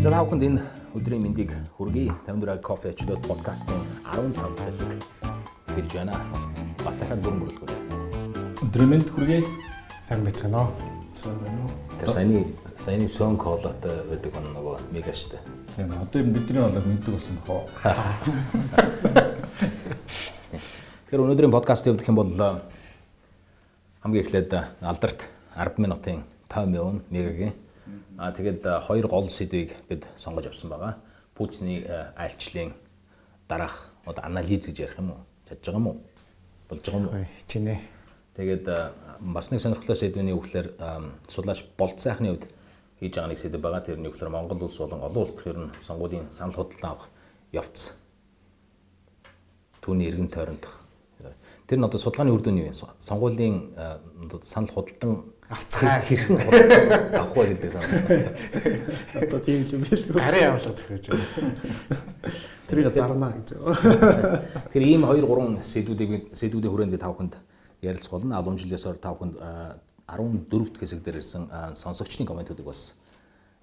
За та бүхэнд энэ өдрийн мэндийг хүргэе. 54 кофе ачдод подкастын 15 хэсэг хэлж байна. Бас дахиад бүрэн бүрэлдэхүүн. Өдрийн мэнд хүргэе. Сайн байцгаана уу? Сайн байна уу? Тэр саяны саяны сон колотой байдаг он нөгөө мега штэ. Тийм одоо бидний болоо мэддэг болсон хоо. Тэгэхээр өнөөдрийн подкаст явуулах юм бол хамгийн эхлээд алдарт 10 минутын тайм явна мегагийн. Аа тэгээд хоёр гол сэдвийг бид сонгож авсан байгаа. Путины айлчлалын дараах одоо анализ гэж ярих юм уу? Чадж байгаа юм уу? Болж байгаа юм уу? Чинээ. Тэгээд бас нэг сонирхолтой сэдвийн үгээр судлаач болт сайхны хувьд хийж байгаа нэг сэдв байгаа. Тэрний үгээр Монгол улс болон олон улс төрийн сонгуулийн санал худалдан авах явц. Түүний эргэн тойрондох. Тэр нь одоо судалгааны үр дүн юу вэ? Сонгуулийн санал худалдан авцгаа хэрхэн авах вэ гэдэг санаа. Одоо тийм юм билүү. Арай явуулаад өгч байна. Тэрийг зарна гэж. Тэгэхээр ийм 2 3 сэдвүүдийг сэдвүүдийн хүрээнд би тав хүнд ярилцах болно. Алуун жилээсээр тав хүнд 14-р хэсэг дээр ирсэн сонсогчдын комментуудыг бас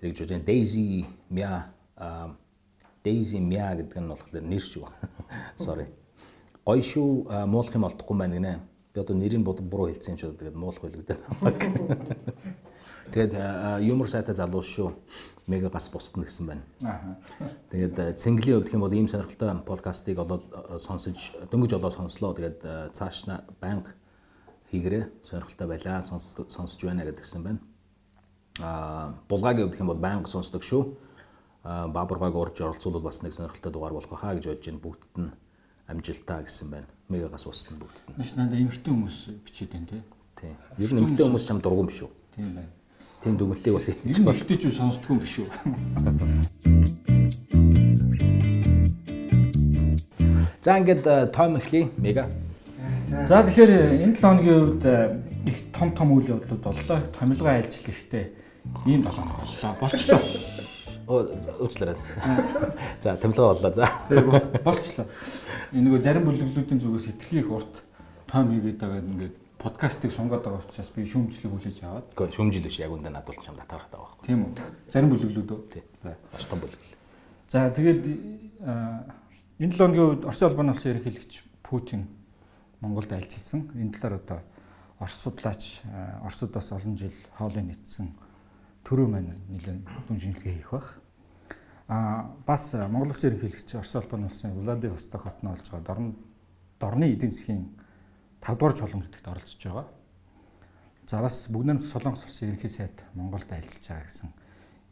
хэрэгж үзэн Daisy Mia Daisy Mia гэдэг нь болохоор нэр шүү. Sorry. Гоё шүү муулах юм олдохгүй байна гинэ. Би одоо нэрийг буруу хэлсэн юм шүү. Тэгээд муулах байлгдаа намайг. Тэгээд юмор сайтай залуу шүү. Мега гас бусдна гэсэн байна. Тэгээд цэнгэлийн хувьд юм бол ийм сонирхолтой подкастыг олоод сонсож дөнгөж олоо сонслоо. Тэгээд цааш нь банк хийгэрээ сонирхолтой байлаа сонсож байна гэдгсэн байна. Аа булгагийн хувьд юм бол банк сонсдог шүү. Аа баабургааг урьж оролцуулбал бас нэг сонирхолтой дугаар болох хаа гэж бодож байна. Бүгдд нь амжилтаа гэсэн байна. Мегагаас бусдын бүгдд нь. Маш надад эмэртэй хүмүүс бичээд байна тий. Тийм. Ер нь эмэртэй хүмүүс ч юм дургуун биш үү? Тийм байна. Тийм дүгнэлтийг бас хийж Энэ ихтэй ч сонсдгүй юм биш үү? За ингээд том эхлэе. Мега. За тэгэхээр энэ 7 хоногийн үед их том том үйл явдлууд боллоо. Томилгоо айлчлал ихтэй ийм 7 хоног боллоо. Болчлоо. Уучлаарай. За томилгоо боллоо. За. Болчлоо. Энэ нөгөө зарим бүлэглүүдийн зүгээс хитрхи их урт том хийгээд байгаа ингээд подкастыг сунгаад байгаа учраас би шүүмжлэг хүлээж аваад. Гэхдээ шүмжил биш яг үндэ надад ч юм татарах таа байхгүй. Тийм үү. Зарим бүлэглүүд үү? Тийм. Маш том бүлэгл. За тэгээд а, энэ 7 хоногийн үед Оросын албаны улсын ерөнхийлөгч Путин Монголд альчилсан. Энэ талаар одоо Орос судлаач а, Оросд бас олон жил хоолой нийцсэн төрөө маань нэлээд дүн шинжилгээ хийх бах. А бас Монгол улсын ерөнхийлөгч Оросын албаны улсын Владивосток хотно олж байгаа дорн дорны эдийн засгийн 5 дугаар чулуун гэдэгт оролцож байгаа. За бас бүгд Солонгос улсын ерөнхий сайд Монголд альчилж байгаа гэсэн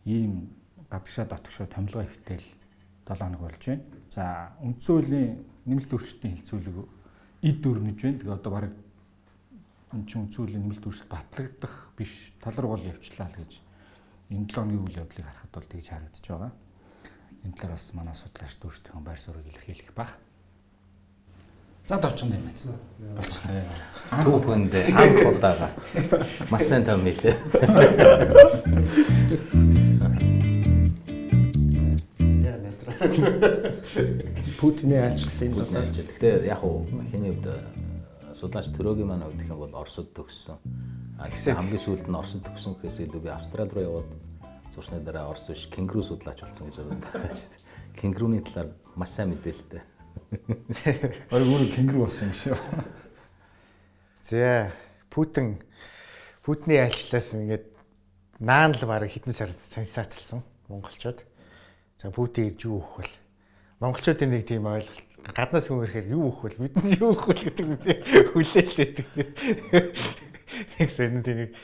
ийм гадагшаа дотгошоо томилгоо ихтэл 7 хоног болж байна. За үндсэн хуулийн нэмэлт өөрчлөлтийн хилцүүлэг эд дөрнөж байна. Тэгээ одоо баг энэ чинь үндсэн хуулийн нэмэлт өөрчлөлт батлагдах биш тал руу гол явчлаа л гэж энэ 7 хоногийн үйл явдлыг харахад бол тэгж харагдаж байгаа. Энэ талаар бас манай судлаач дүүрчдийн байр суурийг илэрхийлэх баг. За довчон юм. Болчихлоо. Түүхэнд анх удаага. Маш сайн том хэлээ. Яа нэтрэ. Путины айлчлалын Бүгд талаар. Гэхдээ яг уу хиний э, судлаач төрөөгийн маань гэх юм бол Оросд төгссөн. Тэгсэн хамгийн сүүлд нь Оросд төгсөн гэхээс илүү би Австрали руу яваад зурсны дараа Орос биш кенгуру судлаач болсон гэж боддог байгаа шүү дээ. Кенгуруны талаар маш сайн мэдээлэлтэй. Орой өөрөө кенгуру болсон юм шиг. За Путин Путины айлчлалаас ингээд наан л баг хитэн сар сенсацлсан монголчууд. За Путин ирж юу өгөх вэ? Монголчуудын нэг тийм ойлголт гаднаас хүн ирэхээр юу өгөх вэ? Бидэнд юу өгөх вэ гэдэг нэг хүлээлт өгдөг. Тийм нэг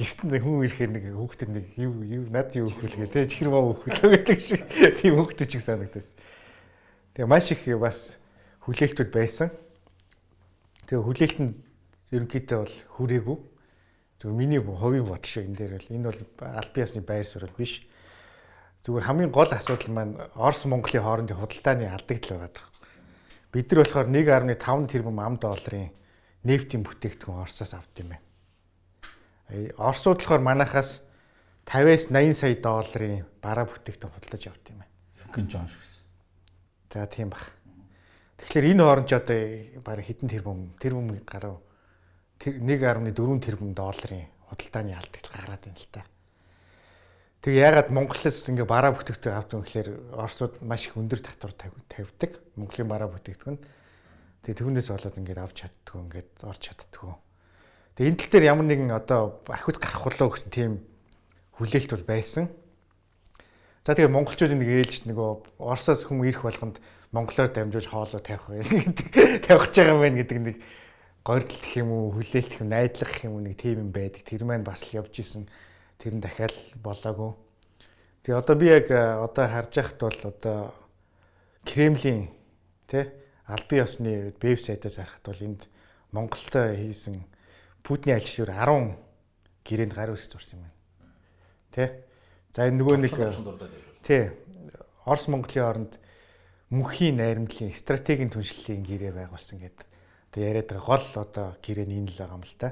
гэрт нь хүн ирэхээр нэг хүүхдэд нэг юу юу над юу өгөх вэ гэдэг чихэр маа өгөх вэ гэдэг шиг тийм хүүхдүүд ч их санагдав. Тэгээ маш их бас хүлээлтүүд байсан. Тэгээ хүлээлт нь ерөнхийдөө бол хүрээгүй. Зөв миний хувийн бодол шүү энэ дээр бол энэ бол аль биесны байр суурь биш. Зүгээр хамгийн гол асуудал маань Орос Монголын хоорондын худалдааны алдагдал байгаа даа. Бид нар болохоор 1.5 тэрбум ам долларын нефтийн бүтээгдэхүүн Оросоос авд юм байна. Оросууд болохоор манахаас 50-аас 80 сая долларын бараа бүтээгдэхүүн худалдаж авд юм байна. Гин жон шигсэн. За тийм баг. Тэгэхээр энэ хооронд ч одоо бараг хэдэн тэрбум тэрбум тэр 1.4 тэрбум долларын худалдааны алдагт гараад байна л та. Тэг ягаад Монголоос ингээ бараа бүтээгдэхүүн авдаг юм гэхээр Оросууд маш их өндөр татвар тавьдаг. Монголын бараа бүтээгдэхүүн. Тэг түүнээс болоод ингээд авч чаддгүй ингээд орж чаддгүй. Тэг энэ тал дээр ямар нэгэн одоо ахиц гарах болоо гэсэн тийм хүлээлт бол байсан. За тэгээ монголчууд нэг ээлж нөгөө Оросоос хүм ирэх болгонд монголоор дамжуулж хоолоо тавих гэдэг тавих гэж байгаа юм байна гэдэг нэг гордол гэх юм уу хүлээлт гэх юм найдлах гэх юм уу нэг тийм юм байдаг. Тэр маань бас л явж исэн тэр нь дахиад болоогүй. Тэгээ одоо би яг э, одоо харж байхад бол одоо Кремлийн тий албан ёсны веб сайтаас харахад бол энд Монголд хийсэн Путиний альшуур 10 гэрээнд гар үсэг зурсан юм байна. Тий. За энэ нөгөө нэг тий Орос Монголын хооронд мөнхийн найрамдлын стратегийн түншлэлийн гэрээ байгуулсан гэдэг. Тэгээ яриад байгаа гол одоо гэрээ нь энэ л байгаа юм л та.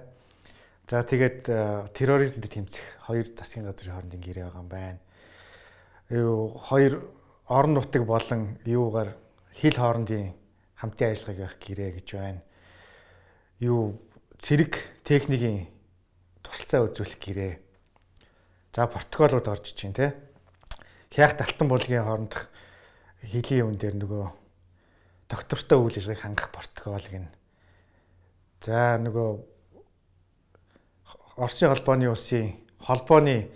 За тэгээд э, терроризмд тэмцэх хоёр засгийн газрын хоорондын гэрээ байгаа юм байна. Юу хоёр орон нутаг болон юугаар хил хоорондын хамтын ажиллагааг явах гэрээ гэж байна. Юу цэрэг техникийн тусалцаа үзүүлэх гэрээ. За протоколууд орж чинь те. Хяах талтан булгийн хоорондох хилийн үн дээр нөгөө доктортой үйл ажиллагааг хангах протокол гин. За нөгөө Оросын холбооны улсын холбооны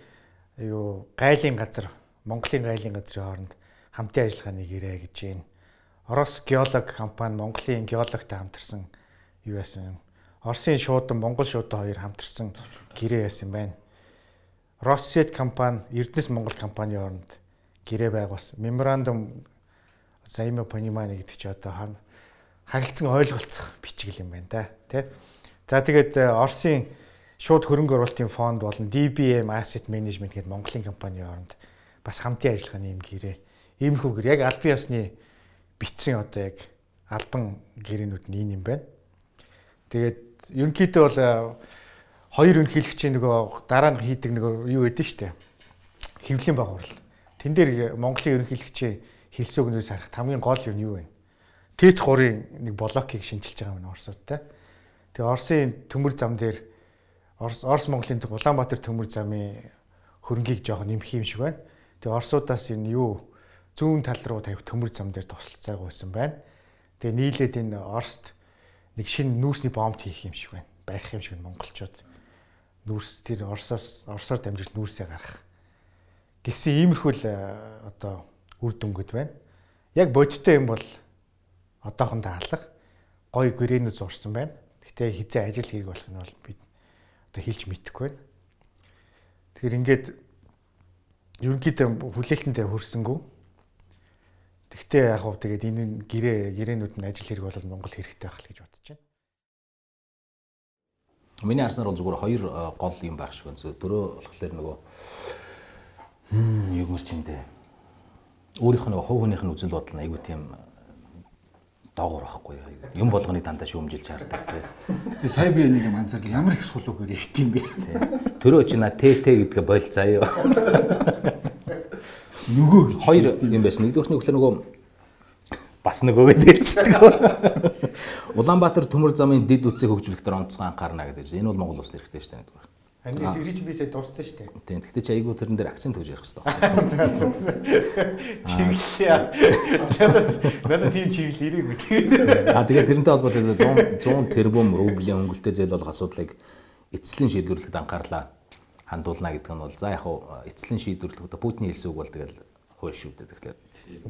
юу гайлын газар Монголын гайлын газрын хооронд хамтын ажиллагааны гэрээ гэж байна. Орос геолог компани Монголын геологтой хамтарсан юу яасан юм. Оросын шуудан Монгол шуудан хоёр хамтарсан гэрээ яасан байна. Россет компани Эрдэнэс Монгол компани хооронд гэрээ байгуулсан. Меморандум взаимопонимание гэдэг чи одоо харилцан ойлголцох бичгэл юм байна да. Тэ. За тэгээд э, Оросын шууд хөрөнгө оруулалтын фонд болон DBM Asset Management гэдэг Монголын компани хооронд бас хамтын ажиллагааны юм гэрээ. Иймэрхүү гэр яг албан ёсны бичсэн одоо яг албан гэрээнүүд нь энэ юм байна. Тэгээд ерөнхийдөө бол хоёр өнхийлөгчийн нөгөө дараа нь хийдэг нөгөө юу гэдэг нь штэ. Хэвлэлийн байгуурал. Тэн дээр Монголын ерөнхийлөгчийн хэлсэн үгнээс харах хамгийн гол юм юу вэ? ТЭЦ 3-ын нэг блокийг шинжилж байгаа юм Оросуудтай. Тэгээ Оросын төмөр зам дээр Орос Орос Монголын Улаанбаатар төмөр замын хөрөнгийг жоох нэмэх юм шиг байна. Тэгээ Оросуудаас энэ юу зүүн тал руу тавих төмөр зам дээр тусалцааг байсан байна. Тэгээ нийлээд энэ Оросд нэг шинэ нүүрсний бомб хийх юм шиг байна. Барих юм шиг монголчууд нүүрс тэр Оросоос Оросоор дамжиж нүүрсээ гарах гэсэн иймэрхүү л э, одоо үр дүнгууд байна. Яг бодиттой юм бол одоохондоо алга гой гэрээнүүд зурсан байна. Гэхдээ хизээ ажил хэрэг болох нь бол бид одоо хэлж мэдэхгүй байна. Тэгэхээр ингээд ерөнхийдөө хүлээлтэнтэй хөрсөнгөө. Тэгтээ яг хөө тэгээд энэ гэрээ гэрээнүүд нь ажил хэрэг бол Монгол хэрэгтэй байх л гэж. Миний харснаар бол зүгээр хоёр э, гол юм байх шиг байна. Дөрөө болохоор нөгөө юу гэмэр чимдээ. Өөрийнх нь хувь хүнийх нь үзэл бодол нь айгүй тийм доогор байхгүй юм болгоныг дандаа шүүмжилж хардаг тий. Сая би нэг юм анзаарлаа ямар их сулуугаар ихт юм бэ. Төрөө чи на ТТ гэдгээ боль заяа. Нөгөө хоёр юм байсан. Нэгдүгээр нь нөгөө бас нөгөө чинь. Улаанбаатар төмөр замын дэд үтсийг хөгжүүлэх дээр онцгой анхаарна гэдэг. Энэ бол Монгол улс хэрэгтэй шүү дээ. Ани хэрэг чи бисээ дурдсан шүү дээ. Тийм. Гэхдээ чи айгүй тэрэн дээр акцент өгж ярих хэрэгтэй. Чиглэлээ. Надад тийм чиглэл ирээгүй. Аа тэгээд тэрнтэй холбоотой 100 100 тэрбум рублийн өнгөлтэй зээл болох асуудлыг эцслийн шийдвэрлэхэд анхаарлаа хандуулна гэдэг нь бол за яг хуу эцслийн шийдвэрлэх одоо Путиний хэлсэн үг бол тэгэл хууль шүү дээ тэгэхээр.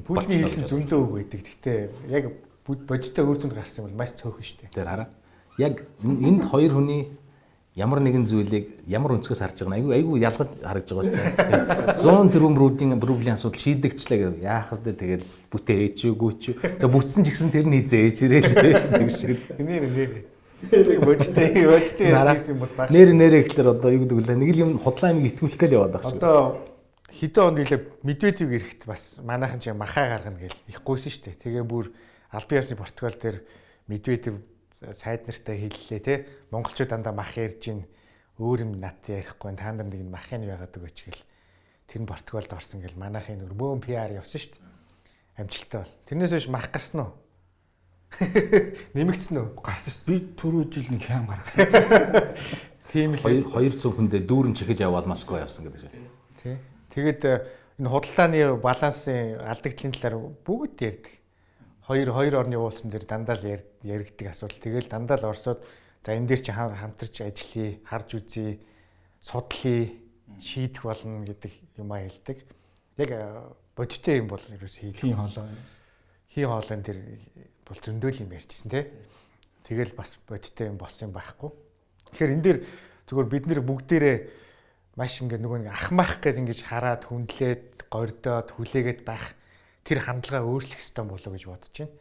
Путиний хэлсэн зөндөө үг байдаг. Гэхдээ яг бодиттой өөр түнд гарсан бол маш цөөхөн шүү дээ. Тэр хараа. Яг энд хоёр хүний ямар нэгэн зүйлийг ямар өнцгөөс харж байгаа нь айгүй айгүй ялгаж харагдж байгаа шүү дээ. 100 тэрбум рублийн рублийн асуудал шийдэгчлээ гэдэг. Яах вэ тэгэл бүтээ ээжүүгүй ч. За бүтсэн ч гэсэн тэр нь хизээ ээжрээ тэг шиг. Нэр нэр. Бодтой бодтой яасан юм бол баг. Нэр нэрээ гэхэлэр одоо юу гэдэг вэ? Нэг л юм худлаа юм итгүүлэх гээл яваад байгаа шүү. Одоо хэдэн он гэлээ Медведев ирэхэд бас манайхан ч махаа гаргана гэл их гуйсан шүү дээ. Тэгээ бүр албан ёсны протокол дээр Медведев сайд нартай хэллээ те. Монголчууд дандаа мах ярьж ин өөр юм нат ярихгүй та нар нэг махын байгаад өгөөч гэл. Тэр нь протоколд орсон гэл манайхын нөр бөөн PR явсан дээ амжилттай бол. Тэрнээс биш мах гарсан уу? Нэмэгдсэн үү? Гарсан шүү би түрүү жил нэг хям гаргасан. Тийм л. 200 хүндээ дүүрэн чихэж яваад Москва явсан гэдэг шүү тий Тэгээд э, энэ худалдааны балансын алдагдлын талаар бүгд ярьдаг. Хоёр хоёр орны уулсан дээр дандаа л яригддаг асуудал. Тэгэл дандаа л Оросод за энэ дээр чи хамтарч ажиллая, харж үзье, судлая, шийдэх болно гэдэг юм а хэлдэг. Яг э, бодиттой юм бол ерөөс хийх. Хин хоолой. Хин хоолойн дээр бол зөндөөл юм ярьчихсан тий. Тэгэл бас бодиттой юм болсон юм байхгүй. Тэгэхээр энэ дээр зүгээр бид нэр бүгдээрээ маш ингээ нөгөө нэг ахмах гэж ингэж хараад хүндлээд гордоод хүлээгээд байх тэр хандлага өөрчлөх ёстой болов гэж бодож байна.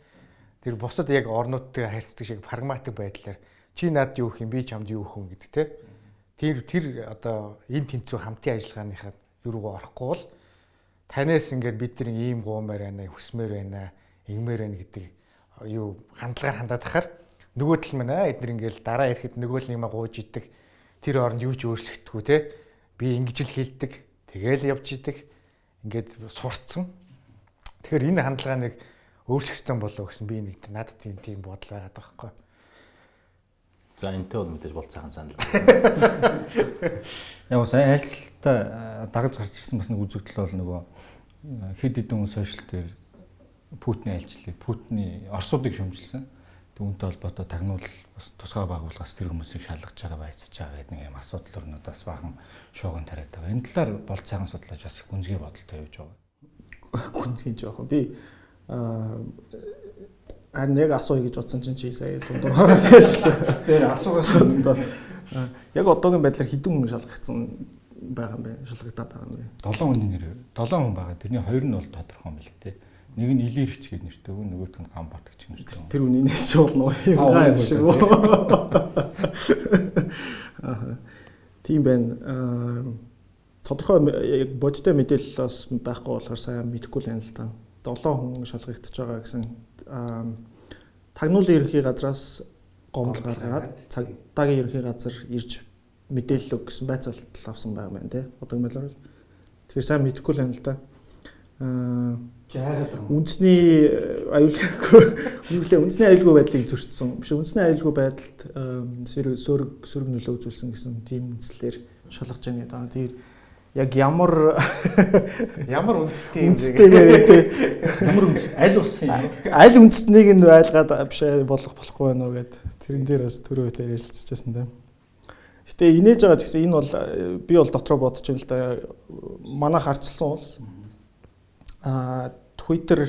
Тэр бусад яг орнуудтай харьцдаг шиг прагматик байдлаар чи над юу их юм би чамд юу юм гэдэг те. Тэр тэр одоо энэ тэнцүү хамтын ажиллагааныхаа юу руу орохгүй бол танаас ингээд бид нар ийм гуумаар байна, хүсмээр байна, игмээр байна гэдэг юу хандлагаар хандаад ахаар нөгөө тал аа эдгээр ингээл дараа ирэхэд нөгөө л юм гууж идэг тэр оронд юу ч өөрчлөгдөхгүй те би ингэж л хэлдэг. Тэгэл явж идэг. Ингээд сурцсан. Тэгэхээр энэ хандлагыг өөрчлөхсөн болов гэсэн би нэг надад тийм тийм бодол байгаад байгаа байхгүй. За энтэй бол мэдээж бол цаахан санал. Яг сайн айлцлалтаа дагаж гарч ирсэн бас нэг үзэгдэл бол нөгөө хэд хэдэн сошиал дээр Путиний айлчлалыг Путиний Оросуудыг шөмжилсэн үүнтэй холбоотой тагнуул бас тусгай байгууллагаас тэр хүмүүсийг шалгаж байгаа байцаж байгаа гэдэг нэг юм асуудал өрнөд бас бахан шууган тариад байгаа. Энэ талаар бол цаахан судлаач бас гүнзгий бодолтой явж байгаа. Гүнзгий жоох би аа харин яг асууя гэж бодсон чинь чи сая дундуур хараад ярьчлаа. Тэр асуугаад яг одоогийн байдлаар хідэн хүн шалгагдсан байгаа юм байна. Шалгагдаад байгаа юм байна. 7 хүний нэр 7 хүн байгаа. Тэрний 2 нь бол тодорхой юм л дээ. Нэг нь Илэрч гэдэг нэртэй, нөгөөх нь Гамбат гэж нэртэй. Тэр үнийнээс ч болно юм гай юм шиг. Аа. Тийм байна. Аа тодорхой яг бодиттой мэдээлэл бас байхгүй болохоор сайн мэдэхгүй л юм л та. 7 хүн шалгагдчихж байгаа гэсэн тагнуулын ерөнхий газраас гомдол гаргаад цагдаагийн ерөнхий газар ирж мэдээлэл өгсөн байцаалт авсан байгаа юм тий. Одоогийн байдлаар. Тэгэхээр сайн мэдэхгүй л юм л та. Аа үндэсний аюулгүй үнэхээр үндэсний аюулгүй байдлыг зөрчсөн. Биш үндэсний аюулгүй байдалд сөрөг сөрөг нөлөө үзүүлсэн гэсэн тийм үндслээр шалгаж байна даа. Тэгээд яг ямар ямар үндэсний үндэстэйгээр тий ямар үндэс аль улсын аль үндэснийг нь ойлгоод биш болох болохгүй байна уу гэд тэрэн дээр бас түрүү дээр ярилцчихсан тийм. Гэтэ инээж байгаа ч гэсэн энэ бол би бол дотроо бодож байна л да. Манайх арчилсан бол а Twitter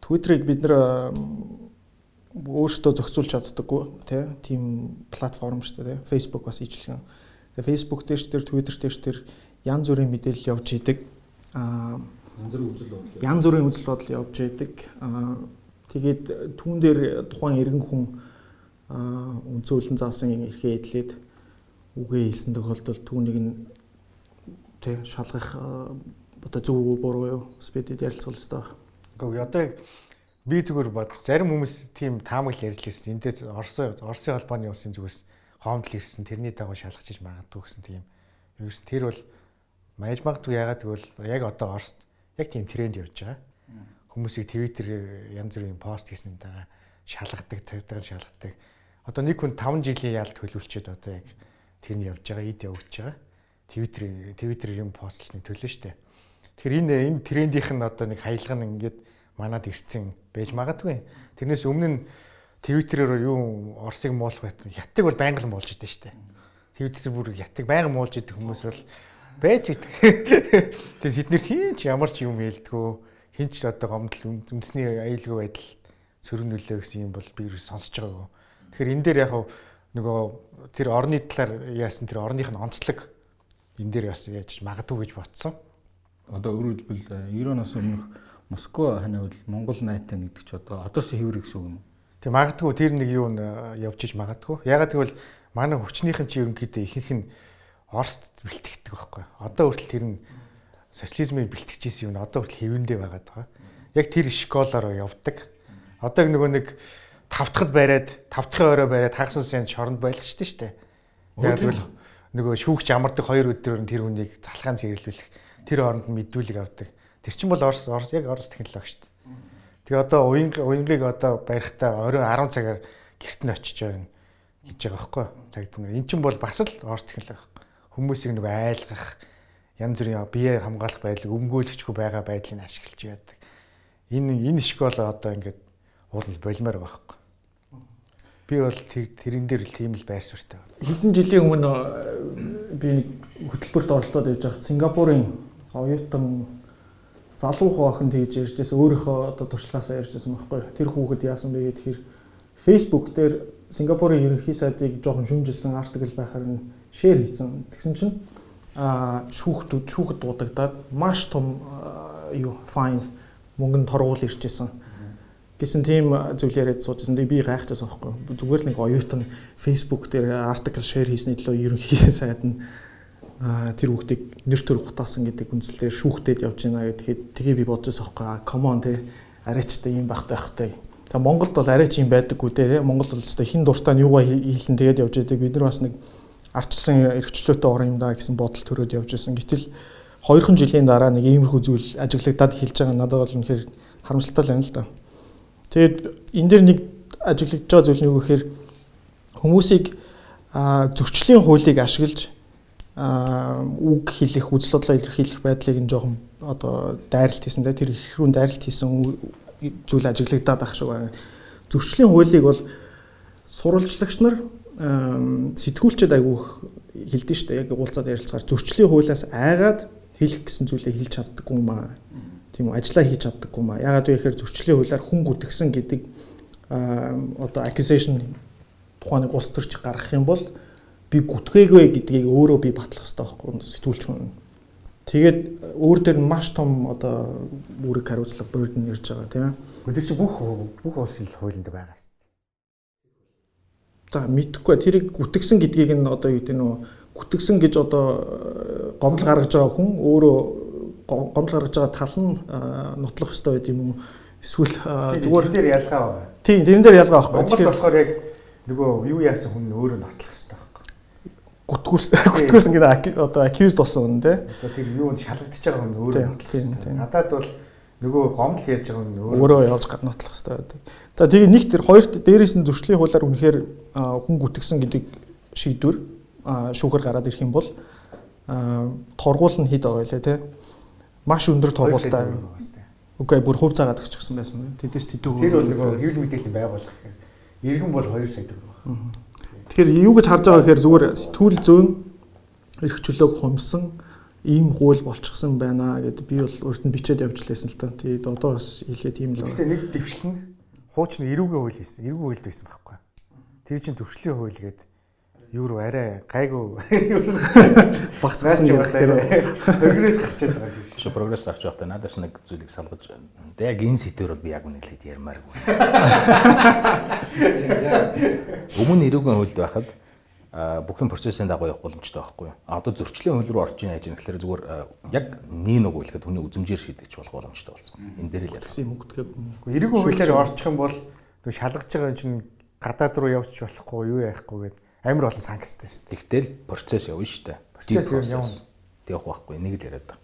Twitter-ыг бид нэр өөрсдөө зохицуулж чаддаггүй тийм платформ шүү дээ. Facebook бас ижилхэн. Facebook дээр ч тэр Twitter дээр ч тэр янз бүрийн мэдээлэл явж идэг. Аа янз бүрийн үзэл бодол. Янз бүрийн үзэл бодол явж идэг. Аа тэгээд түүн дээр тухайн иргэн хүн аа үнцүүлэн заасан эрхээ эдлээд үгээ хэлсэн тохиолдолд түүнийг нь тэг шалгах одоо зөв үү буруу юу спедэд ярилцгал өстой байна. Гэхдээ одоо яг би зүгээр бод зарим хүмүүс тийм таамаглал ярьж лээсэн. Эндээс Оросын Оросын холбооны улсын зүгээс хоомдол ирсэн тэрний дагуу шалгаж магадгүй гэсэн тийм. Юу гэсэн тэр бол маяж магадгүй ягаад гэвэл яг одоо Оросд яг тийм тренд явж байгаа. Хүмүүсийг Twitter янз бүрийн пост хийсэн дараа шалгадаг, цагдаа шалгадаг. Одоо нэг хүн 5 жилийн яалт төлөвлөчөөд одоо яг тэр нь явж байгаа, ид явж байгаа. Twitter Twitter юм постлсны төлөө штэ. Тэгэхээр энэ энэ трендийнх нь одоо нэг хаялга нь ингээд манад ирсэн байж магадгүй. Тэрнээс өмнө нь Твиттерээр юу Оросыг муулах байт ятдаг бол байнга л муулж идэв штэ. Твиттер бүр ятдаг байнга муулж идэх хүмүүс бол байж идэг. Тэгээд бид нэр хин ч ямар ч юм хэлдэггүй хин ч одоо гомдол үндэсний аюулгүй байдал сөрөг нөлөө гэсэн юм бол би юу сонсож байгаагүй. Тэгэхээр энэ дээр яг нөгөө тэр орны талаар яасан тэр орных нь онцлог энэ дээр бас яаж магадгүй гэж бодсон одоо өөрөөр хэлбэл 90-оос өмнөх Москва ханиавал Монгол найтай нэгдэг ч одоо одоос хэвэр гэсэн үг юм. Тэг магадгүй тэр нэг юу н явж иж магадгүй. Ягаад гэвэл манай хүчнийхэн чи ерөнхийдөө ихэнх нь Оросд бэлтгэдэг байхгүй. Одоо хүртэл тэр нь социализмыг бэлтгэжсэн юм одоо хүртэл хэвэндээ байгаад байгаа. Яг тэр школоор явдаг. Одоо нөгөө нэг тавтахад бариад, тавтахын орой бариад хагас сан шоронд байлгачдээ штэ. Яг л нөгөө шүүгч амардаг хоёр өдрөөр тэр хүнийг залхаан зэрэлүүлэх тэр оронд мэдүүлэг авдаг. Тэр чинь бол Орос Орос яг Орос технологи дээ. Тэгээ одоо уянг уянгийг одоо барихтаа орой 10 цагаар гэрт нь очиж байгаа гэж байгаа байхгүй цагт нар. Эн чинь бол бас л Орос технологи. Хүмүүсийг нэг айлгах янз бүрийн бие хамгаалах байдлыг өмгөөлөгчгүй байгаа байдлыг ашиглаж яадаг. Энэ энэ школ одоо ингээд уулын болимоор байгаа байхгүй. Би бол тэрэн дээр л тийм л байр суурьтай. Хэдэн жилийн өмнө би нэг хөтөлбөрт оролцоод байж байхад Сингапурын оюутан залуу охин тэгж ярьжсэн өөрийнхөө одоо туршлагаасаа ярьжсэн байхгүй. Тэр хүүхэд яасан бэ гэхээр Facebook дээр Сингапурын ерөнхий сайдыг жоохон шүмжилсэн артикл байхаар нь шеэр хийсэн. Тэгсэн чинь аа шүүхтүүд шүүхэд дуудагдаад маш том юу файн мөнгөнд торгуул ирчихсэн гэсэн тийм зүйл яриад суужсэн. Тэгээ би гайхчихсан байхгүй. Зүгээр л нэг оюутан Facebook дээр артикл шеэр хийсний төлөө ерөнхий сайд нь тэр хүүхдийг нэр төр гутаасан гэдэг үндслээр шүүхтэд явж байна гэхэд тэгээ би бодож байгаа байхгүй. Come on те арайчтай юм багтай байхтай. За Монголд бол арайч юм байдаггүй те. Монголд бол хин дуртай нь юугаа хийлэн тэгээд явж байдаг. Бид нар бас нэг арчсан эрхчлөөтэй орон юм да гэсэн бодол төрөөд явж байсан. Гэтэл 2хан жилийн дараа нэг иймэрхүү зүйл ажиглагдаад эхэлж байгаа надад бол үнэхээр харамсалтай байна л да. Тэгээд энэ дэр нэг ажиглагдж байгаа зүйл нь юу гэхээр хүмүүсийг зөрчлийн хуулийг ашиглаж үг хэлэх, үзэл бодлоо илэрхийлэх байдлыг нь жоохон одоо дайралт хийсэн. Тэр их рүү дайралт хийсэн зүйл ажиглагдаад байх шиг байна. Зөрчлийн хуулийг бол сурвалжлагч нар сэтгүүлчд айгүйх хэлдэж штэ яг уулзаад ярилцгаар зөрчлийн хуулиас айгаад хэлэх гэсэн зүйлээ хэлж чаддаггүй юм аа тийм үү ажиллаа хийж чаддаггүй маа. Ягаад вэ гэхээр зөрчлийн хуулиар хүн гүтгсэн гэдэг одоо accusation тухайг улс төрч гаргах юм бол би гүтгээгүй гэдгийг өөрөө би батлах хэрэгтэй байхгүй сэтгүүлч хүн. Тэгээд өөр дээр маш том одоо үүрэг хариуцлага burden ирж байгаа тийм. Тэр чинь бүх бүх улсын хуулинд байгаа шүү За мэдхгүй тэрийг гүтгсэн гэдгийг нь одоо юу гэдэг нь гүтгсэн гэж одоо гомдол гаргаж байгаа хүн өөрөө гомдол гаргаж байгаа тал нь нотлох хэрэгтэй байд юм уу? Эсвэл зүгээр дээр ялгаа байна. Тийм, тэрэн дээр ялгаа байхгүй. Тэгэхээр болохоор яг нөгөө юу яасан хүн өөрөө нотлох хэрэгтэй байхгүй. Гүтгүүс гүтгүүс ингээд одоо accused болсон хүн те. Одоо тэр юу шалгагдчихж байгаа хүн өөрөө нотлох хэрэгтэй. Надад бол нөгөө гомдол яаж байгаа хүн өөрөө явж гад нотлох хэрэгтэй байдаг. За тэгээ нэг тэр хоёр дээрээс нь зөрчлийн хуулиар үнэхээр хүн гүтгсэн гэдэг шийдвэр шүүхэр гараад ирэх юм бол торгуул нь хэд байгаа лээ те маш өндөр торгуултай. Үгүй бүр хувь заагаад өгчихсэн байсан. Тэдээс тэдүү. Тэр бол нөгөө хэвлэл мэдээллийн байгууллага гэх. Иргэн бол 2 сая төгрөг байна. Тэгэхээр юу гэж харж байгаа гэхээр зүгээр сэтгүүл зөөн эрх чөлөөг хумсан ийм хууль болчихсон байна гэд би бол өөртөө бичээд явж лээсэн л та. Тэгээд одоо бас хэлээ тийм л. Гэтэ нэг дэвшлэн хуучин эрүүгийн хууль хийсэн. Эрүүгийн хуульд байсан байхгүй. Тэр чинь зөвшлийн хууль гэдэг юу руу арай гайгүй багсгасан юм байна. Прогресс гарч байгаа юм. Чи прогресс гарч байхдаа надаас нэг зүйлийг салгаж яг энэ сэдвэр бол би яг үнэ хэлээд ярмааргүй. Өмнө эрүүгийн хуульд байхад бүхэн процессын дагуу явах боломжтой байхгүй юу? Одоо зөрчлийн хууль руу орж ийн яаж юм гэхээр зүгээр яг нэг нэг үйлхэд хүний үзмжээр шийдэж болох боломжтой болсон. Энэ дээр л ялсан юм өгдөг. Эрүүгийн хуулиар орчих юм бол шалгаж байгаа юм чинь гадаад руу явж болохгүй юу яахгүй гэдэг амар олон санкцтай шүү дээ. Тэгтэл процесс явна шүү дээ. Процесс явна. Тэгэх байхгүй нэг л яриад байгаа.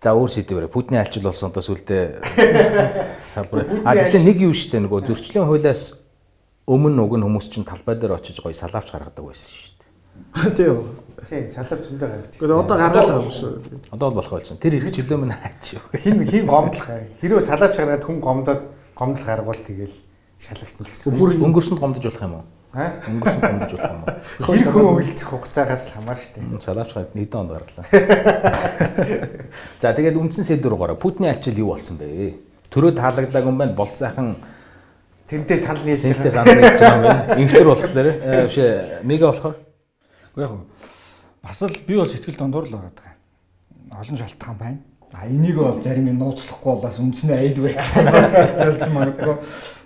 За өөр сэдвээр Путины альчил болсон одоо сүлдээ салбар. А тэгтээ нэг юу шүү дээ нөгөө зөрчлийн хуулиас өмнө уг нь хүмүүс чинь талбай дээр очиж гоё салаавч гаргадаг байсан шүү дээ. Тийм. Тийм, салав зөндөө гаргаж ирсэн. Одоо гаргалаа юм шүү. Одоо бол болох болсон. Тэр их чөлөө минь хаач юу. Хин хин гомдлох. Хэрвээ салаавч гаргаад хүн гомдоод гомдол гаргуул тэгэл шалгалтна гэсэн. Бүр өнгөрсөнд гомдож болох юм уу? Өнгөрсөн гомдож болох юм уу? Тэр хүн үйлцэх хугацаагаас л хамаар штэ. Салаавч гараад нэгдэн онд гарлаа. За тэгээд үндсэн сэдвэр гараа. Путины альчил юу болсон бэ? Төрөө таалагдаагүй юм байна. Болцсайхан Тэнтэй санал нийлж байгаа. Тэнтэй санал нийлж байгаа юм. Инхтер болохоор биш мега болохоор. Уу яг бас л би бол сэтгэл дондор л байгаа даа. Олон шалтгаан байна. А энийг бол зарим нь нууцлахгүй бас үндснээ аяд байх. магадгүй.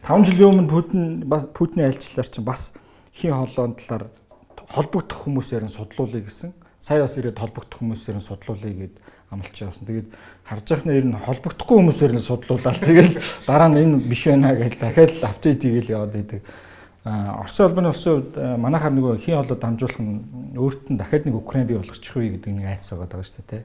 5 жилийн өмнө Путин бас Путины альчлаар чинь бас хин холоон талаар холбогдох хүмүүсээр нь судлуулъя гэсэн. Сая бас ирээд холбогдох хүмүүсээр нь судлуулъя гэд амлалч явсан. Тэгээд харж байхнаа ер нь холбогдохгүй хүмүүсээр нь судлуулаад тэгэл дараа нь энэ биш байна гэж дахиад апдейт хийгээл яваад байдаг. Оросын албаны улсын хувьд манайхаар нөгөө хин холоо дамжуулах нь өөрт нь дахиад нэг Украин бий болгочих вэ гэдэг нэг айц байгаа даа шүү дээ.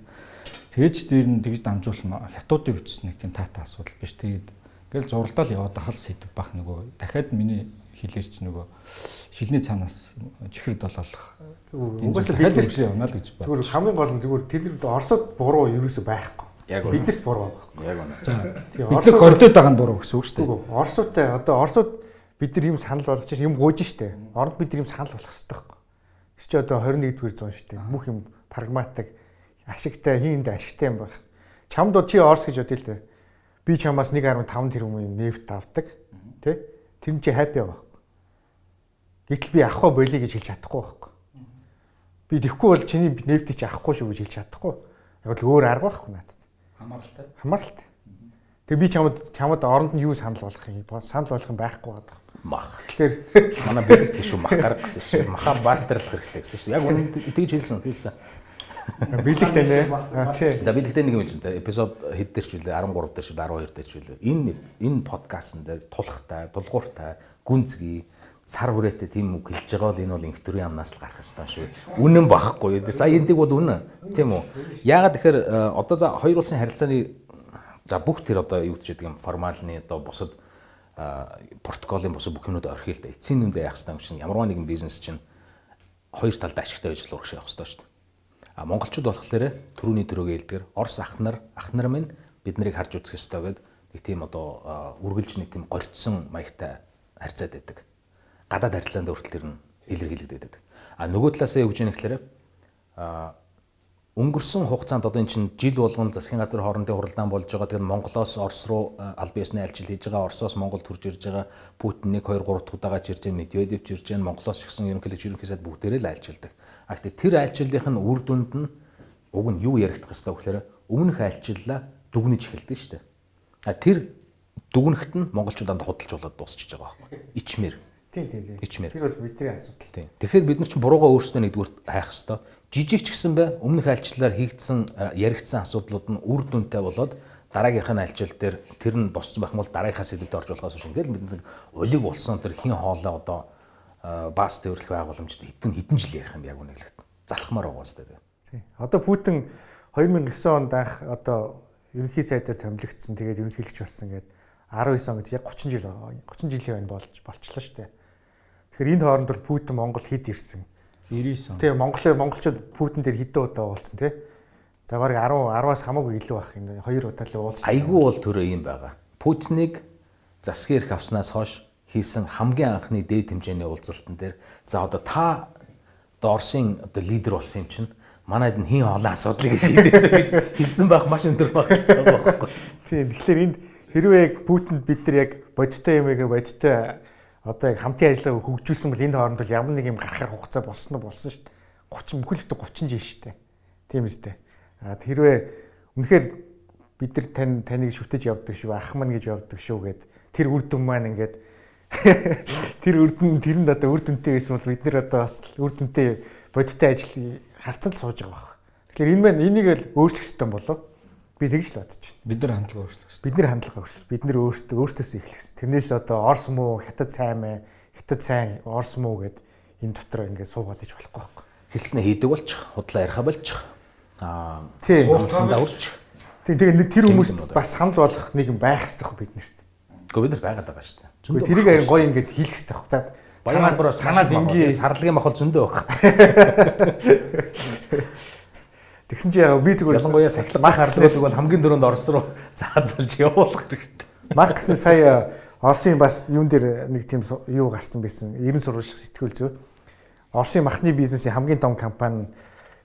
Тэгэж дээр нь тэгж дамжуулах нь хятадын хувьд нэг тийм таатай асуудал биш. Тэгээд ингээл зурлал яваад ахал сэдв бах нөгөө дахиад миний хилээрч нөгөө шилний цаанаас чихэр долоолох. Угаасаа бид нар явна л гэж байна. зүгээр хамгийн гол нь зүгээр тэд Оросод буруу ерөөсөй байхгүй. Яг Биднэрт буруу байхгүй. Яг үнэ. За Тэгээ нар гордод байгаа нь буруу гэсэн үг шүү дээ. Оросуудтай одоо Оросууд бид нар юм санал болгож юм гуйж штэ. Оронд бид нар юм санал болгох хэрэгтэй байхгүй. Тэр чи одоо 21-р зуун штэ. Бүх юм прагматик ашигтай хийнд ашигтай юм байх. Чамд чи Орос гэж бодъё л дээ. Би чамаас 1.5 тэрбум нефт авдаг. Тэ? Тэр чи байгаа байхгүй. Гэтэл би авахгүй болиё гэж хэлж чадахгүй байхгүй. Би тэхгүй бол чиний нефтийг чи авахгүй шүү гэж хэлж чадахгүй. Яг л өөр арга байхгүй надад Хамааралтай. хамааралтай. Тэгээ би чамд чамд оронд нь юу санал болгох юм санал болгох юм байхгүй байгаа. Мах. Тэгэхээр Манай бэлэг тийш мах гарга гэсэн шүү. Маха бартерлах хэрэгтэй гэсэн шүү. Яг үнэ тэгж хэлсэн. Хэлсэн. бэлэг тань аа тий. За би тэгтээ нэг юм хэлсэн. Эпизод хэд дээр ч үлээ 13 дээр ч үлээ 12 дээр ч үлээ. Энэ энэ подкастн дээр тулахтай, дулгууртай, гүнзгий цар хүрээтэй тийм үг хэлж байгаа бол энэ бол инхтөрийн амнаас л гарах хэрэгтэй шүү. Үнэн бахгүй. Сая эндиг бол үнэн. Тийм үү? Яагаад тэгэхээр э, одоо за хоёр улсын харилцааны за бүх тэр одоо юу гэж яддаг юм формалны одоо бусад э, протоколын бусад бүх юмнууд орхиё л да. Эцсийн нүдэ яах хэрэгтэй юм чинь ямарваа нэгэн бизнес чинь хоёр талд ашигтай байж л урагш явах хэрэгтэй шүү. А монголчууд болохоор төрөүний төрөөгөө хэлдгэр Орос ах нар ах нар минь бид нарыг харж үзэх ёстой гэд нэг тийм одоо а, үргэлж нэг тийм горцсон маягтай харьцаад байдаг. Гадаад харилцаанд хүртэл тэр нь илэрхийлэгдээд байдаг. А нөгөө талаасаа юу гэж юм гэхээр а өнгөрсөн хугацаанд одоо эн чинь жил болгон засгийн газар хоорондын хуралдаан болж байгаа. Тэгэхээр Монголоос Орос руу аль биесний альчил хийж байгаа. Оросоос Монголд хурж ирж байгаа. Путин 1 2 3 дахь удаага ирж байгаа. Медведев ч ирж байгаа. Монголоос ч гэсэн ерөнхийдөө ерөнхий сайд бүгдээрээ л альчилдаг. А гэхдээ тэр альчиллын нь үр дүнд нь уг нь юу яригдах хэвээр гэхээр өмнөх альчиллаа дүгнэж эхэлдэг шүү дээ. А тэр дүгнэхт нь монголчуудад худалж болоод дуусчихж байгаа байхгүй. Ичмэр. Тийм тийм тийм. Ичмэр. Тэр бол бидний асуудал. Тийм. Тэгэхээр бид нар чинь буруугаа өөрсдөө нэгдүгээр хайх хэвээр. Жижиг ч гэсэн бай өмнөх альчлалаар хийгдсэн яригдсан асуудлууд нь үр дүнтэй болоод дараагийнх нь альчил дээр тэр нь босцсон байх юм бол дараагийнхаа сэдвүүд орж болохоос шүү. Ингээл бид нэг улиг болсон тэр хин хоолоо одоо бас төвөрлөх байгууламжид хэдэн хэдэн жил ярих юм яг үнэ хэлэхэд. Залхмаар байгаа юм тест. Тийм. Одоо Путин 2009 онд анх одоо ерөнхий сайдаар томилогдсон. Тэгээд ерөнхийлөгч болсон гэдэг 19 он гэдэг яг 30 жил 30 жилийн байна болж болчлоо шүү дээ. Тэгэхээр энэ хооронд бол Путин Монгол хэд ирсэн. 99 он. Тэгээ Монголын монголчууд Путин дээр хэдэн удаа уулзсан тий. За бараг 10 10-аас хамаагүй илүү байх энэ хоёр удаа л уулзсан. Айгүй бол төрөө юм байгаа. Путиныг засгийн эрх авснаас хойш хийсэн хамгийн анхны дээд хэмжээний уулзалтан дээр за одоо та одоо Оросын одоо лидер болсон юм чинь манайд нь хин олон асуудлыг шийдээд гэж хэлсэн байх маш өндөр байх байхгүй. Тийм. Тэгэхээр энд хэрвээ яг Путинд бид нар яг бодиттой юм яг бодиттой одоо яг хамтын ажиллагааг хөгжүүлсэн бол энэ хооронд бол ямар нэг юм гарахаар хугацаа болсон нь болсон шүү дээ. 30 бүхэл бүтэн 30 жил шүү дээ. Тийм үстэй. А хэрвээ үнэхээр бид нар тань таныг шүтэж явдаг шүү, ах маань гэж явдаг шүү гэд тэр үр дүн маань ингээд тэр үр дүн тэр нь одоо үр дүнтэй байсан бол бид нар одоо бас үр дүнтэй бодиттой ажил харцал сууж байгаа баг. Тэгэхээр энэ маань энийг л өөрчлөх хэрэгтэй болов. Би тэгж л бодож байна. Бид нар хандлага өөрчлөсөн. Бид нэр хандлага өөрчлөл. Бид нэр өөрсдөө өөртөөс эхлэх. Тэрнээс одоо Орс муу, Хятад сайн мэ, Хятад сайн, Орс муу гэд энэ дотор ингээд суугаад иж болохгүй байхгүй. Хэлснэ хийдэг болчих, худлаа яриха болчих. Аа, Тийм. суулсандаа үрч. Тийм тэгээ нэг тэр хүмүүст бас санал болгох нэг юм байх хэрэгтэй бид нарт. Гэхдээ бид нар байгаад байгаа шүү дээ. Зүгээр тэрийг харин гоё ингээд хийх хэрэгтэй байх. За Баян хамбараас танаад ингийн сарлагын махал зөндөө байх. тэгсэн чи яг би зүгээр Ялангуяа сахилга мах арлуулдаг бол хамгийн дөрөнд Орос руу заазалж явуулах хэрэгтэй. Мах гэсний сая Оросын бас юун дээр нэг тийм юу гарсан байсан. 90 сурвалжлах сэтгүүл зөө. Оросын махны бизнесийн хамгийн том компани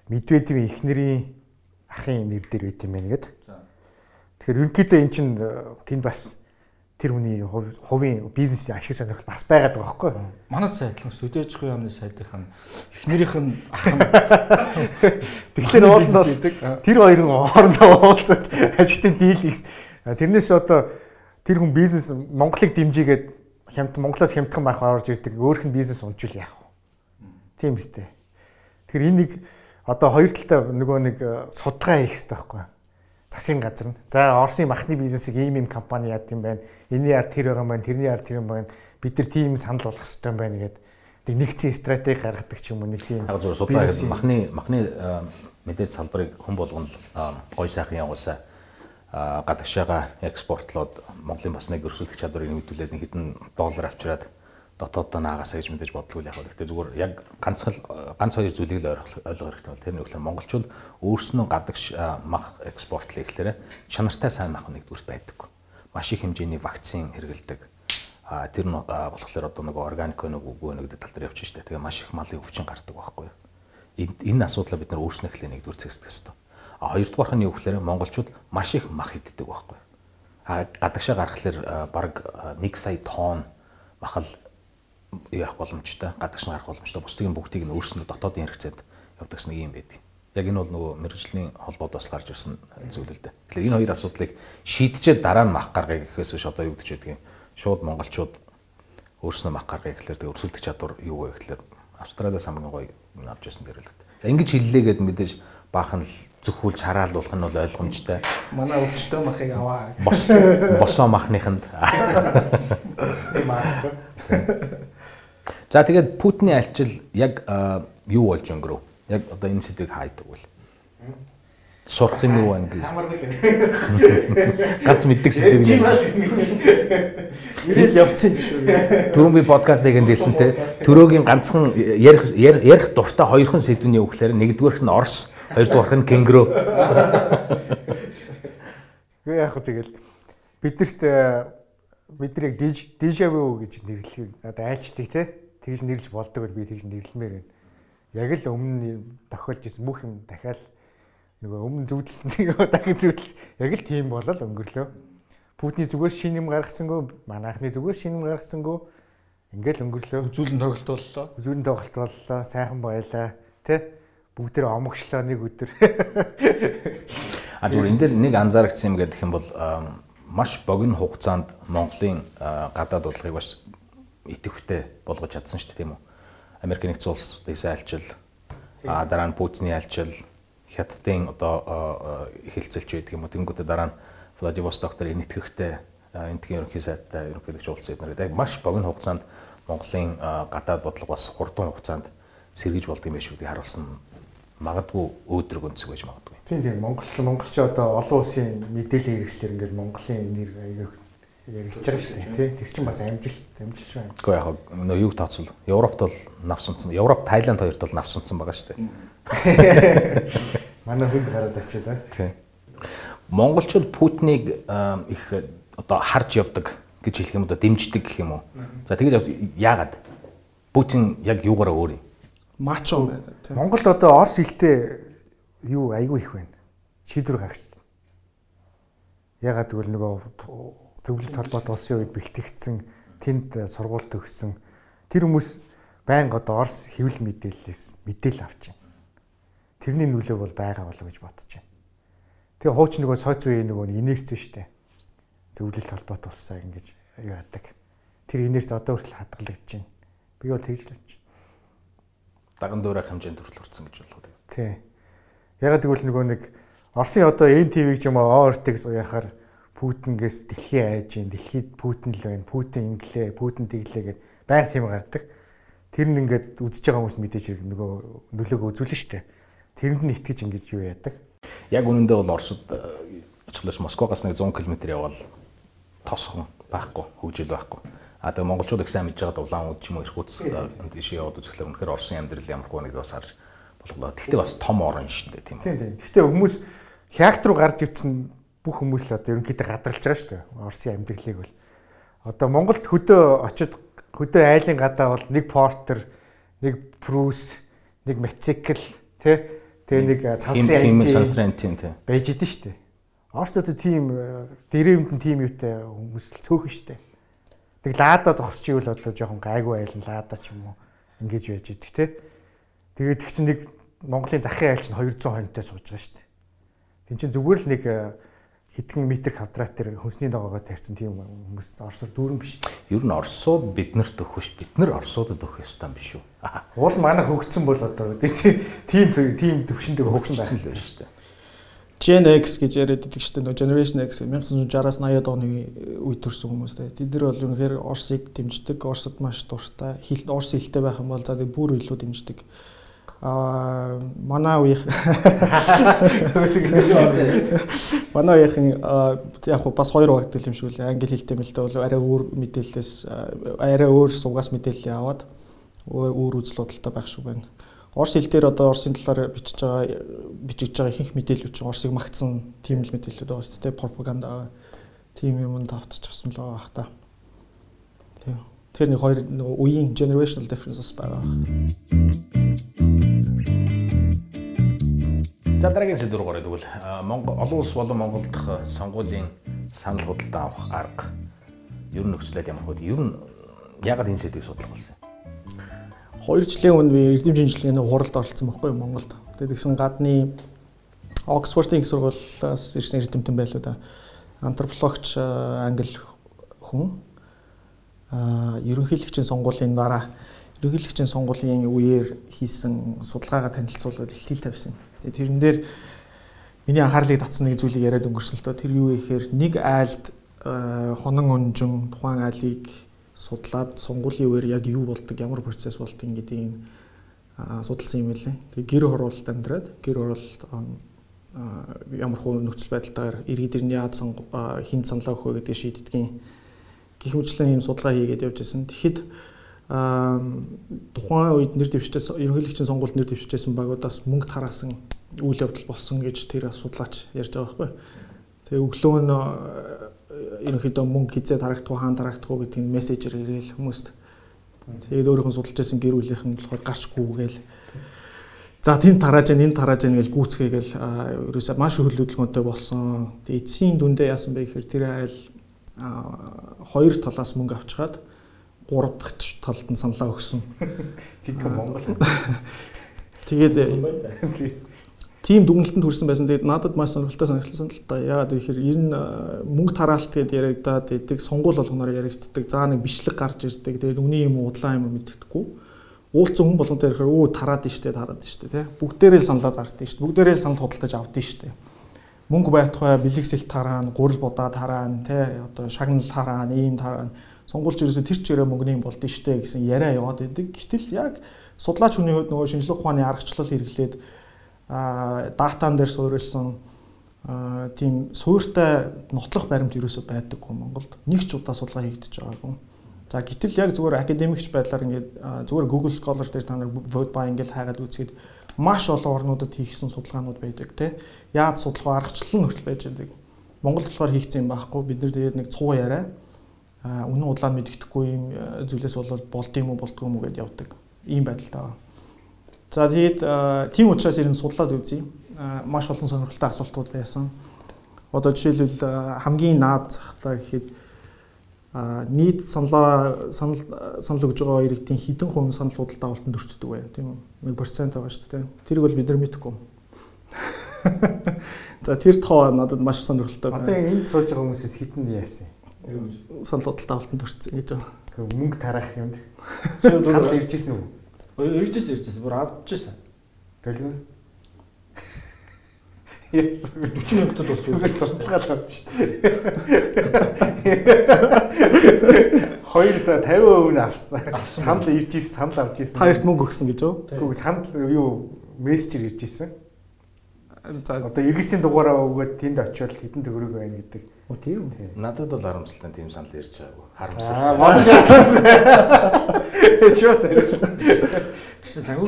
Медведевийн эхнэрийн ахын нэр дээр байт юм байна гэд. Тэгэхээр ерөнхийдөө эн чинь э, тэнд бас тэр хүний хув- хувийн бизнесийн ашиг сонирхол бас байгаад байгаа байхгүй юу? Манай сайдлын студиожгүй юмны сайдынх нь эхнэрийнх нь ах нь Тэгэхээр уул нь бол тэр хоёрын хоорондоо уулзаад ажигтын дийл хийх. Тэрнээс одоо тэр хүн бизнес Монголыг дэмжигээд хямд Монголоос хямдхан байх орж ирдэг өөрх нь бизнес унжвал яах вэ? Тийм үстэй. Тэгэхээр энийг одоо хоёр талтай нөгөө нэг судалгаа хийх хэрэгтэй байхгүй юу? Засгийн газар нь. За Оросын махны бизнесийг ийм ийм компани яад юм байна. Энийний ард тэр байгаа юм байна. Тэрний ард тэр юм байна. Бид нар тийм санал болгох хэрэгтэй юм байна гэдэг. Тэг нэгцэн стратеги гаргадаг ч юм уу нэг тийм. Яг зөв судлаа бизнесийн- махны махны мэдээж салбарыг хэн болгон л аа, гой сайхан явуулсаа аа, гадагшаага экспортлоод Монголын бас нэг өрсөлдөх чадварыг нэмэгдүүлээд нэг хэдэн доллар авчираад дотооддоо наагасаа гэж мэдээж бодлоо яг. Гэхдээ зүгээр яг ганцхан ганц хоёр зүйлийг л ойлгох хэрэгтэй бол тэр нь үгээр монголчууд өөрснөө гадагш мах экспортлоо ихлээрэ чанартай сайн мах нэгдүгürt байдаг. Маш их хэмжээний вакцин хэрэгэлдэг. А тэр нь болохоор одоо нэг органик нэг үгүй нэг тал дээр явчих штэ. Тэгээ маш их малын өвчин гардаг байхгүй юу. Энэ асуудлаа бид нар өөрснөө ихлэ нэгдүгээр зэгсдэг хэвээр. А хоёрдугаарх нь юу гэхээр монголчууд маш их мах иддэг байхгүй юу. А гадагшаа гаргахлаар баг 1 сая тонн махал яах боломжтой, гадагш нь гарах боломжтой. Бусдыг нь бүгдийг нь өөрснөө дотоодын хэрэгцээд явдаг гэсэн нэг юм байдаг. Яг энэ бол нөгөө мэрэгжлийн холбоодоос гарч ирсэн зүйл л дээ. Тэгэхээр энэ хоёр асуудлыг шийдчихэд дараа нь мах гаргая гэхээс биш одоо юу гэж байдгийг шууд монголчууд өөрснөө мах гаргая гэхлээр тэгээ өрсөлдөх чадвар юу вэ гэхлээр Австралиас хамгийн гоё авч ирсэн дэр л. За ингэж хэллээгээд мэдээж баахан л зөвхүүлж хараалуулах нь бол ойлгомжтой. Манай өвчтөө махыг аваа. Бос босоо махныханд. За тэгээд Путиний альчил яг юу болж өнгөрөв? Яг одоо энэ сэдвийг хайдаг үл. Сурах юм уу англи? Ганц мэддэг сэдвийг юм. Ирэл явцсан биш үү? Түрүүн би подкаст нэгэнд хэлсэн те. Төрөөгийн ганцхан ярих ярих дуртай хоёрхан сэдвний үгээр нэгдүгээрх нь Орос, хоёрдугаарх нь Кенгру. Гэхдээ яг хөө тэгэл биднэрт биднийг дижаву гэж нэрлэх одоо айлчлалыг те тэгж нэрлж болдог бол би тэгж нэрлэмээр байна. Яг л өмнө тохиолж исэн бүх юм дахиад нөгөө өмнө зүудэлсэн зэг дахин зүудэл яг л тийм болол өнгөрлөө. Путиний зүгээр шин юм гаргасангүй, манайхны зүгээр шин юм гаргасангүй ингээл өнгөрлөө. Үзүүлэн тоглолт боллоо. Үзүүлэн тоглолт боллоо. Сайхан байлаа. Тэ? Бүгдээр омогшлоо нэг өдөр. А зүгээр энэ дээр нэг анзаарчихсан юм гэдэг юм бол маш богино хугацаанд Монголын гадаад удалгыг бас идэвхтэй болгож чадсан шүү дээ тийм үү. Америк нэгдсэн улс дэсэ альчил а дараа нь Путиний альчил хятадын одоо хэлцэлч байдаг юм уу. Тэнгүүтээ дараа нь Владивосток дээр нийтгэхтэй энтгийн ерөнхий сайдтай ерөнхийлөгч уулзсан эднэр гэдэг маш богино хугацаанд Монголын гадаад бодлого бас хурдан хугацаанд сэргийж болдго юм биш үү гэдгийг харуулсан магадгүй өөдрөг өнцөг байж магадгүй. Тийм тийм Монгол монголч одоо олон улсын мэдээллийн хэрэгслэр ингээл Монголын нэр аяг яригдж байгаа шүү дээ тий. Тэр чинь бас амжилт амжилт байна. Гэхдээ яг нөө юг тооцвол Европт бол навсанцсан. Европ Тайланд хоёрт бол навсанцсан байгаа шүү дээ. Манай хүнд гараад очив да. Тий. Монголчууд Путиныг их одоо харж явдаг гэж хэлэх юм одоо дэмждэг гэх юм уу. За тэгэж яагаад Путин яг юугаараа өөр юм? Мачо байна тий. Монголд одоо Орос хэлтэй юу айгүй их байна. Шийдвэр гаргаж. Ягаад гэвэл нөгөө төвлөлт холбоот улсын үед бэлтгэгдсэн тэнд сургууль төгссөн тэр хүмүүс байнга одоо Орос хэвлэл мэдээллээс мэдээлэл авч байна. Тэрний нөлөө бол байгаа болов гэж бодож байна. Тэгээ хууч нөгөө сойц үеийн нөгөө инерц дээ. Зөвлөлт холбоот улсаа ингэж юу яадаг. Тэр инерц одоо хүртэл хадгалагдаж байна. Би бол тэгж л байна. Даган дуурайх хэмжээнд хүртэл хүрсэн гэж болов уу? Тий. Ягаад гэвэл нөгөө нэг Оросын одоо НТV-г ч юм уу ОРТ-г яхаар Путингээс дэлхий айж гин дэлхийд Путин л байна. Путин инглээ, Путин тэглээ гэд баян тийм гардаг. Тэр нь ингээд үзэж байгаа хүмүүс мэдээж хэрэг нөгөө нөлөөгөө үзүүлнэ штэ. Тэрэнд нь итгэж ингэж юу яадаг. Яг үнэндээ бол Оросд очихлоос Москвагаас нэг 100 км явбал тосхон байхгүй, хөгжил байхгүй. А тэгээ монголчууд их сайн мэдж байгаа улаан үд ч юм уу ирхүүц тийш яваад үзэхлээр үнэхээр Оросын амьдрал ямар хөө нэг бас харж болголоо. Гэхдээ бас том орн шүү дээ тийм үү. Тийм тийм. Гэхдээ хүмүүс хяакт руу гарч ирсэн бүх хүмүүс л одоо ерөнхийдөө гадралж байгаа шүү дээ. Оросын амьдралыг бол одоо Монголд хөдөө очиж хөдөө айлын гадаа бол нэг портер, нэг прус, нэг мотоцикл тий Тэгээ нэг цалсын аймгийн сансрын тийм тий байж идэв шүү дээ. Оросдод тийм дээрэмд нь тийм юутай хүмүүс л цөөхөн шүү дээ. Тэг лаада зогсч ивэл одоо жоохон гайгүй айлн лаада ч юм уу ингэж байж идэг тий. Тэгээд их чинь нэг Монголын захын айл чинь 200 хонтой сууж байгаа шүү дээ. Тин чинь зүгээр л нэг хэдхэн метр квадрат тэр хүнсний ногоогоо тарьсан тийм хүмүүс Оросоор дүүрэн биш. Ер нь Оросууд биднэрт өгөх биш, бид нар Оросуудад өгөх ёстой юм биш үү? Уул манайх хөгцсөн бол одоо тийм тийм төвшөндөө хөгцсөн байсан шүү дээ. Gen X гэж яриад идэг шүү дээ. Generation X 1960-аас 80-аад оны үед төрсэн хүмүүс те. Тэд нар бол үнэхээр Оросыг дэмждэг, Оросод маш дуртай. Хэл Орос хэлтэй байх юм бол за бүр илүү дэмждэг. Аа манай үеийн манай үеийн яг бас хоёр багтал юм шиг үлээ. Англи хэлтэй мэлтэй бол арай өөр мэдээлэлээс арай өөр сугаас мэдээлэл аваад өөр үзэл бодолтой байх шиг байна. Орос хэл дээр одоо Оросын талаар бичиж байгаа бичиж байгаа ихэнх мэдээлэлүүд чинь Оросыг магтсан тийм л мэдээлэлүүд байгаа шүү дээ. Пропаганда тийм юмд автчихсан л байгаа хта. Тийм. Тэр нэг хоёр үеийн generational differences байгаа. За дараагийн сэдвээр гараад тэгвэл Монгол олон улс болон Монгол дахь сонгуулийн санал худалдаа авах арга ер нь нөхцөлөд ямар хөө ер нь ягаад энэ сэдвийг судлах болсон юм? 2 жилийн өмнө би эрдэм шинжилгээний хуралд оролцсон байхгүй Монголд. Тэгээд тэгсэн гадны Оксфордын их сургуулиас ирсэн эрдэмтэн байлуу да. Антропологч англи хүн а ерөнхийлөгчийн сонгуулийн дараа ерөнхийлөгчийн сонгуулийн үеэр хийсэн судалгаагаа танилцуулаад илтгэл тавьсан юм. Тэгээ тэрэн дээр миний анхаарлыг татсан нэг зүйлийг яриад өнгөрсөн л доо. Тэр юу гэхээр нэг айлд э, хонон өнжин тухайн айлыг судлаад сонгуулийн үеэр яг юу болдог, ямар процесс болдог гэдгийг судалсан юм лээ. Тэгээ гэр хороолт амьдраад гэр хороолт ямар хөө нөхцөл байдалтаар иргэд ирний яад хин саналаа өгөх вэ гэдгийг шийддгийн гих мэтлэн ийм судалгаа хийгээд явж байсан. Тэгэхэд тухайн үед нэр дэвшчээс ерөнхийлөгчийн сонгуульд нэр дэвшижсэн багуудаас мөнгө тараасан үйл явдал болсон гэж тэр судлаач ярьж байгаа байхгүй. Тэгээ өглөө нь ерөнхийдөө мөнгө хизээ тарагдах хаан тарагдах уу гэдгийг мессежээр ирээл хүмүүст. Тэгээд өөрийнх нь судалж байсан гэр бүлийнх нь болохоор гарчгүй гээл. За тэнд тарааж гэн энэ тарааж гэн гэж гүцгээгээл ерөөсөө маш хөлөдлөгөнтэй болсон. Тэгээд эцсийн дүндээ яасан бэ гэхээр тэр айл хоёр талаас мөнгө авчгаад 3 дахь талд нь саналаа өгсөн. Чиг Монгол. Тэгээд тийм дүгнэлтэнд хүрсэн байсан. Тэгээд надад маш сонирхолтой санагдсан л та. Яагаад вэ гэхээр энэ мөнгө тараалт гэдээ яригадаад идэг сонгуул болгоноор яригддаг. За нэг бичлэг гарч ирдэг. Тэгээд үний юм удлаа юм мэддэхгүй. Уулцсан хүн болгонтой ирэхээр өө тараад штэ тараад штэ тий. Бүгдээрээ л саналаа зардыг штэ. Бүгдээрээ л санал худалдаж авдیں штэ мөнгө байтугай бэлэгсэл тараана, гурил будаа тараана, тий одоо шагнал тараана, ийм тараана сонгуульч ерөөсө тэр чигээрээ мөнгөний болдсон штэ гэсэн яриа яваад идэг. Гэтэл яг судлаач хүний хувьд нөгөө шинжлэх ухааны аргачлал хэрэглээд а датан дээр суурилсан тийм суурьтай нотлох баримт ерөөсө байдаггүй Монголд. Нэг ч удаа судалгаа хийгдэж байгаагүй. За гэтэл яг зүгээр академикч байдлаар ингээд зүгээр Google Scholar дээр та нар vote buy ингээд хайгаад үзэхэд маш олон орнуудад хийгсэн судалгаанууд байдаг тий. Яаж вэ? Аргачлал нь хүртэл байж байдаг. Монголд болохоор хийгдсэн юм байхгүй. Бид нар тэгээд нэг 100 яриа үнэн удлаа мэддэхгүй юм э, зүйлээс бол болд юм уу болдгүй юм уу гэдээ явдаг. Ийм байдалтай байна. За тэгээд тийм учраас ер нь судлаад үзье. Маш олон сонирхолтой асуултууд байсан. Одоо жишээлбэл хамгийн наад захтай гэхэд нийт саналаа санал санал өгж байгаа иргэдийн хэдэн хувийн санал худалдаа авалтанд өртдөг вэ? Тийм үү? 1% байгаа шүү дээ. Тэрийг бол бид нар мэдэхгүй. За тэр тоо надад маш сонирхолтой байна. Одоо энд сууж байгаа хүмүүсээс хэдэн яасан? санал бодлоо авалтанд хүрсэн гэж байна. Гэхдээ мөнгө тараах юмд. Санал ирж ирсэн үү? Ирж ирсэн ирж ирсэн. Бүр авч ирсэн. Төлгөө. Яс 40 минутад бол зүгээр сурталгаал авч шүү. 2 за 50% нь авсан. Санал ирж ирсэн, санал авч ирсэн. Хоёрт мөнгө өгсөн гэж үү? Үгүй санал юу мессежээр ирж ирсэн. За одоо эргэсийн дугаараа өгөөд тэнд очивол хэдэн төгрөг байна гэдэг. Оо тийм үү? Надад бол харамсалтай тийм санал ирж байгаагүй. Харамсалтай. Аа, бодож явчихсан. Шууд.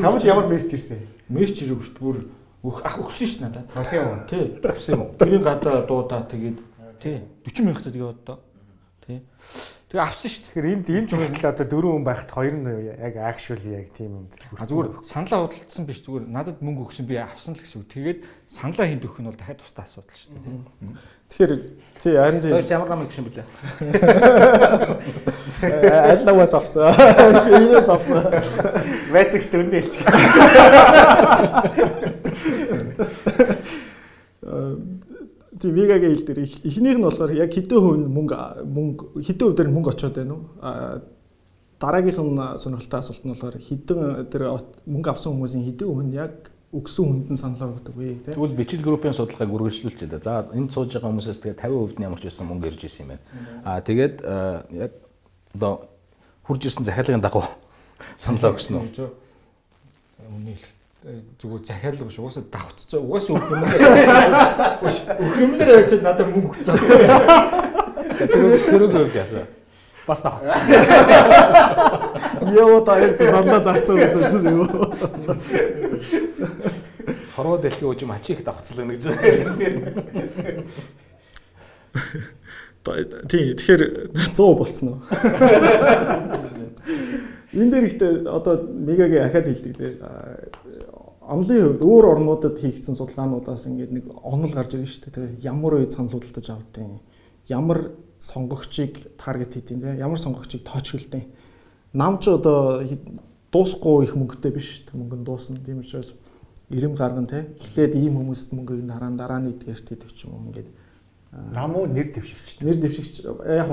Чамд ямар мессеж ирсэн? Мессеж ирэх бүр өөх ах өгсөн ш надад. А тийм үү? Тий. Авсан юм уу? Гэрийн гадаа дуудаа тэгээд тий 40 мянга төгрөг яваад доо. Тий. Тэгээ авсан шүү дээ. Тэгэхээр энд энэ жумсал одоо дөрөв хүн байхад хоёр нь яг actually яг тийм юм. Зүгээр саналаа худалдсан биш зүгээр надад мөнгө өгсөн би авсан л гэсэн үг. Тэгээд саналаа хэд өгөх нь бол дахиад тусдаа асуудал шүү дээ. Тэгэхээр тий харин тий. Хоёр ямар намайг гişin блэ? Аллавас авсан. Инээс авсан. Вэцэгч төрний хэлчих. Тийм вегагийн хэл дээр эхнийх нь болохоор яг хэдэн хувь мөнгө мөнгө хэдэн хувь дээр мөнгө очоод байна уу? А дараагийнх нь сонирхолтой асуулт нь болохоор хэдэн тэр мөнгө авсан хүмүүсийн хэдэн хувь нь яг өгсөн хүнд нь саналаа өгдөг вэ тий. Тэгвэл бичил группийн судалгааг үргэлжлүүлж байна. За энд сууж байгаа хүмүүсээс тэгээ 50% нь ямар ч байсан мөнгө ирж ирсэн юм байна. Аа тэгээд яг одоо хурж ирсэн захиалгын дагуу саналаа өгсөн үү? Үнийг зүгээр захиалга биш угаасаа давхцсан угаасаа өгөх юм аа. Өгөх юм дээр очиод надад мөнгө өгсөн. Тэр тэрөг юу яасан? Бас давхцсан. Яа та ярьж санаа зарцсан гэсэн чинь юу. Хорвоо дэлхийн үжим ачиг давхцлаа гэж байгаа шүү дээ. Тий, тэгэхээр 100 болцсон уу? Энэ дээр ихтэй одоо мегагийн ахад хэлдэг дээр Онлын хувьд өөр орнуудад хийгдсэн судалгаануудаас ингээд нэг онол гарч ирж штэ тэгээ ямар үед санал худалдаж авдیں۔ Ямар сонгогчийг таргет хийдیں۔ Тэгээ ямар сонгогчийг тоочлолдیں۔ Нам ч одоо дуусгүй их мөнгөтэй биш. Мөнгө нь дуусна. Тийм учраас ирэм гарган те эхлээд ийм хүмүүст мөнгөийг дараа нь дараа нь идгээрт идэх юм юм ингээд нам уу нэр дэвшигч. Нэр дэвшигч яг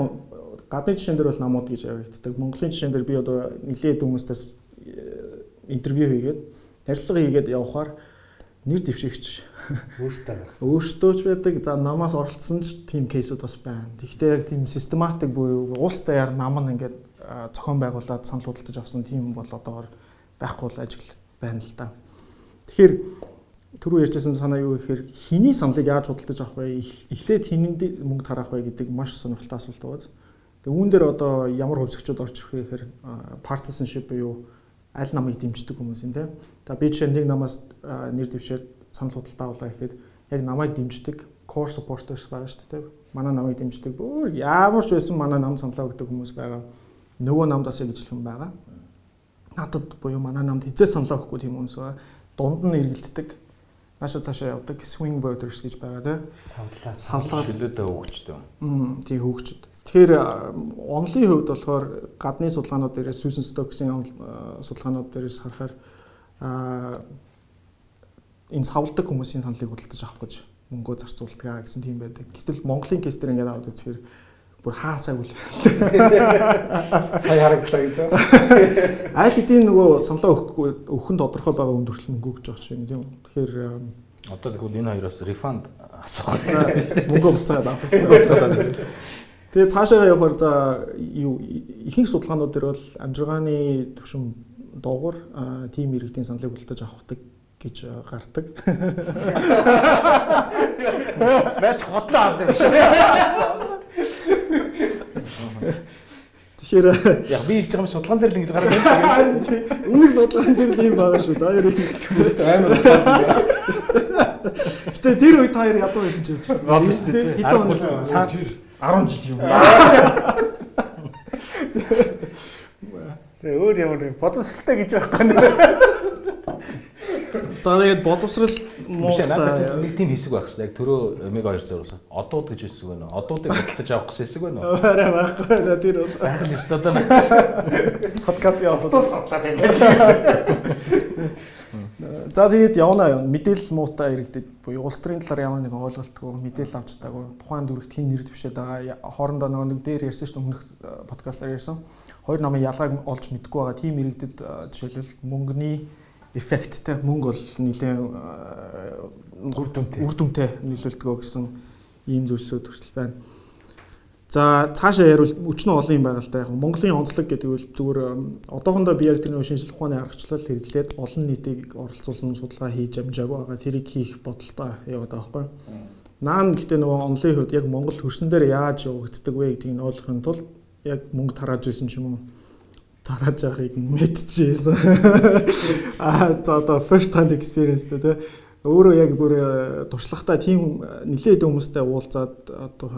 гадны жишээн дээр бол намууд гэж авигддаг. Монголын жишээн дээр би одоо нэлээд хүмүүстээс э, интервью хийгээд ярилцлага хийгээд явхаар нэр дэвшигч өөртөө гаргасан. Өөртөө ч байдаг. За намаас оролцсон ч тийм кейсүүд бас байна. Гэхдээ яг тийм систематик буюу улс даяар нам нь ингээд зохион байгуулад санал худалдаж авсан тийм бол одоогор байхгүй л ажил байна л да. Тэгэхээр түрүү ярьжсэн санаа юу гэхээр хиний саналыг яаж худалдаж авах вэ? Эхлээд хинэнд мөнгө тараах вэ гэдэг маш сонирхолтой асуулт байгаа. Тэгээ үүн дээр одоо ямар хувьсгчуд орж ирэх вэ гэхээр partisanship буюу аль намыг дэмждэг хүмүүс юм те. За би жишээ нэг намаас нэр дэвшээд санал худалдаа авлаа гэхэд яг намайг дэмждэг core supporters байгаа шүү дээ. Манай намайг дэмждэг бүр ямар ч байсан манай нам саналаа өгдөг хүмүүс байгаа. Нөгөө намд бас ингэж хүн байгаа. Надад буюу манай намд хизээ саналаа өгөхгүй тийм хүмүүс байгаа. Дунд нь эргэлддэг нааша цаашаа явдаг swing voters гэж байгаа тийм. Савлаа. Савлаа шүлөөдөө өгчтэй. Мм тийм хөгчд. Тэгэхээр онлын хувьд болохоор гадны судалгаанууд дээрээс Susan Stokes-ийн судалгаанууд дээрээс харахаар энэ савлдаг хүмүүсийн саналыг худалдаж авах гэж мөнгөө зарцуулдаг гэсэн тийм байдаг. Гэтэл Монголын кейс дээр ингээд аваад үзэхээр бүр хаасаа үл. Сая хараглаа гэж. Аль хэдийн нөгөө саналаа өгөхгүй өхөн тодорхой байгаа өндөртөл мөнгө өгч байгаа чинь тийм. Тэгэхээр одоо тэгвэл энэ хоёроос refund асуух. Мөнгө буцаад авах. Тэгээ цаашаа явахаар за юу ихэнх судалгаанууд дээр бол амжиргааны төвшин доогуур тим иргэдийн саналыг худалдаж авахдаг гэж гардаг. Мэд хотлоо авдаг биш. Тэгэхээр Яг би хэлж байгаа юм судалгаан дээр л ингэж гараад байна. өмнөх судалгаан дээр л юм байгаа шүү. Та хоёр Амар Гэтэ тэр үед та хоёр ядуу байсан ч гэж. Хэдэн оноос цаа 10 жил юм. Тэ өөр ямар юм бодомсолтой гэж байхгүй нэ. За тэгээд боловсрал Биш надад ч нэг тийм хэсэг байх шээ. Яг төрөө мега 200 зурсан. Одууд гэж хэсэг байна уу? Одуудыг худалдаж авах гэсэн хэсэг байна уу? Арай байхгүй байна тэр бол. Байх л шүү дээ. Подкаст явуулаад. Тус судлаад байна. За тэгээд явна. Мэдээлэл муутай иргэдэд буюу улс төрийн талаар ямар нэгэн ойлголтгүй мэдээлэл авч чадаагүй. Тухайн дүрэгт хин нэр дэвшээд байгаа. Хоорондоо нөгөө нэг дээр ярьсан шүү өмнөх подкастаар ярьсан. Хоёр намын ялгааг олж мэдгүй байгаа тийм иргэдэд жишээлбэл мөнгөний эффекттэй мөнгө бол нэлээд дүнтэй. үр дүнтэй нөлөөлдөг гэсэн ийм зүйлсүүд хүртэл байна. За цаашаа ярил өчнөө олон юм байгаа л да. Яг Монголын онцлог гэдэг үл зүгээр одоохондоо би яг тэрний шинжлэх ухааны аргачлал хэрэглээд олон нийтийг оролцуулсан судалгаа хийж амжаагүй байгаа. Тэрийг хийх бодолтой яваад байгаа байхгүй. Наан гэхдээ нөгөө онлын хувьд яг Монгол хөрсөн дээр яаж явагддаг вэ гэдгийг нь ойлгохын тулд яг мөнгө тарааж исэн ч юм уу тарааж байгааг мэдчихсэн. Аа за одоо first hand experience тэ тэ өөрөө яг бүр туршлагатай тийм нэлээд хүмүүстэй уулзаад одоо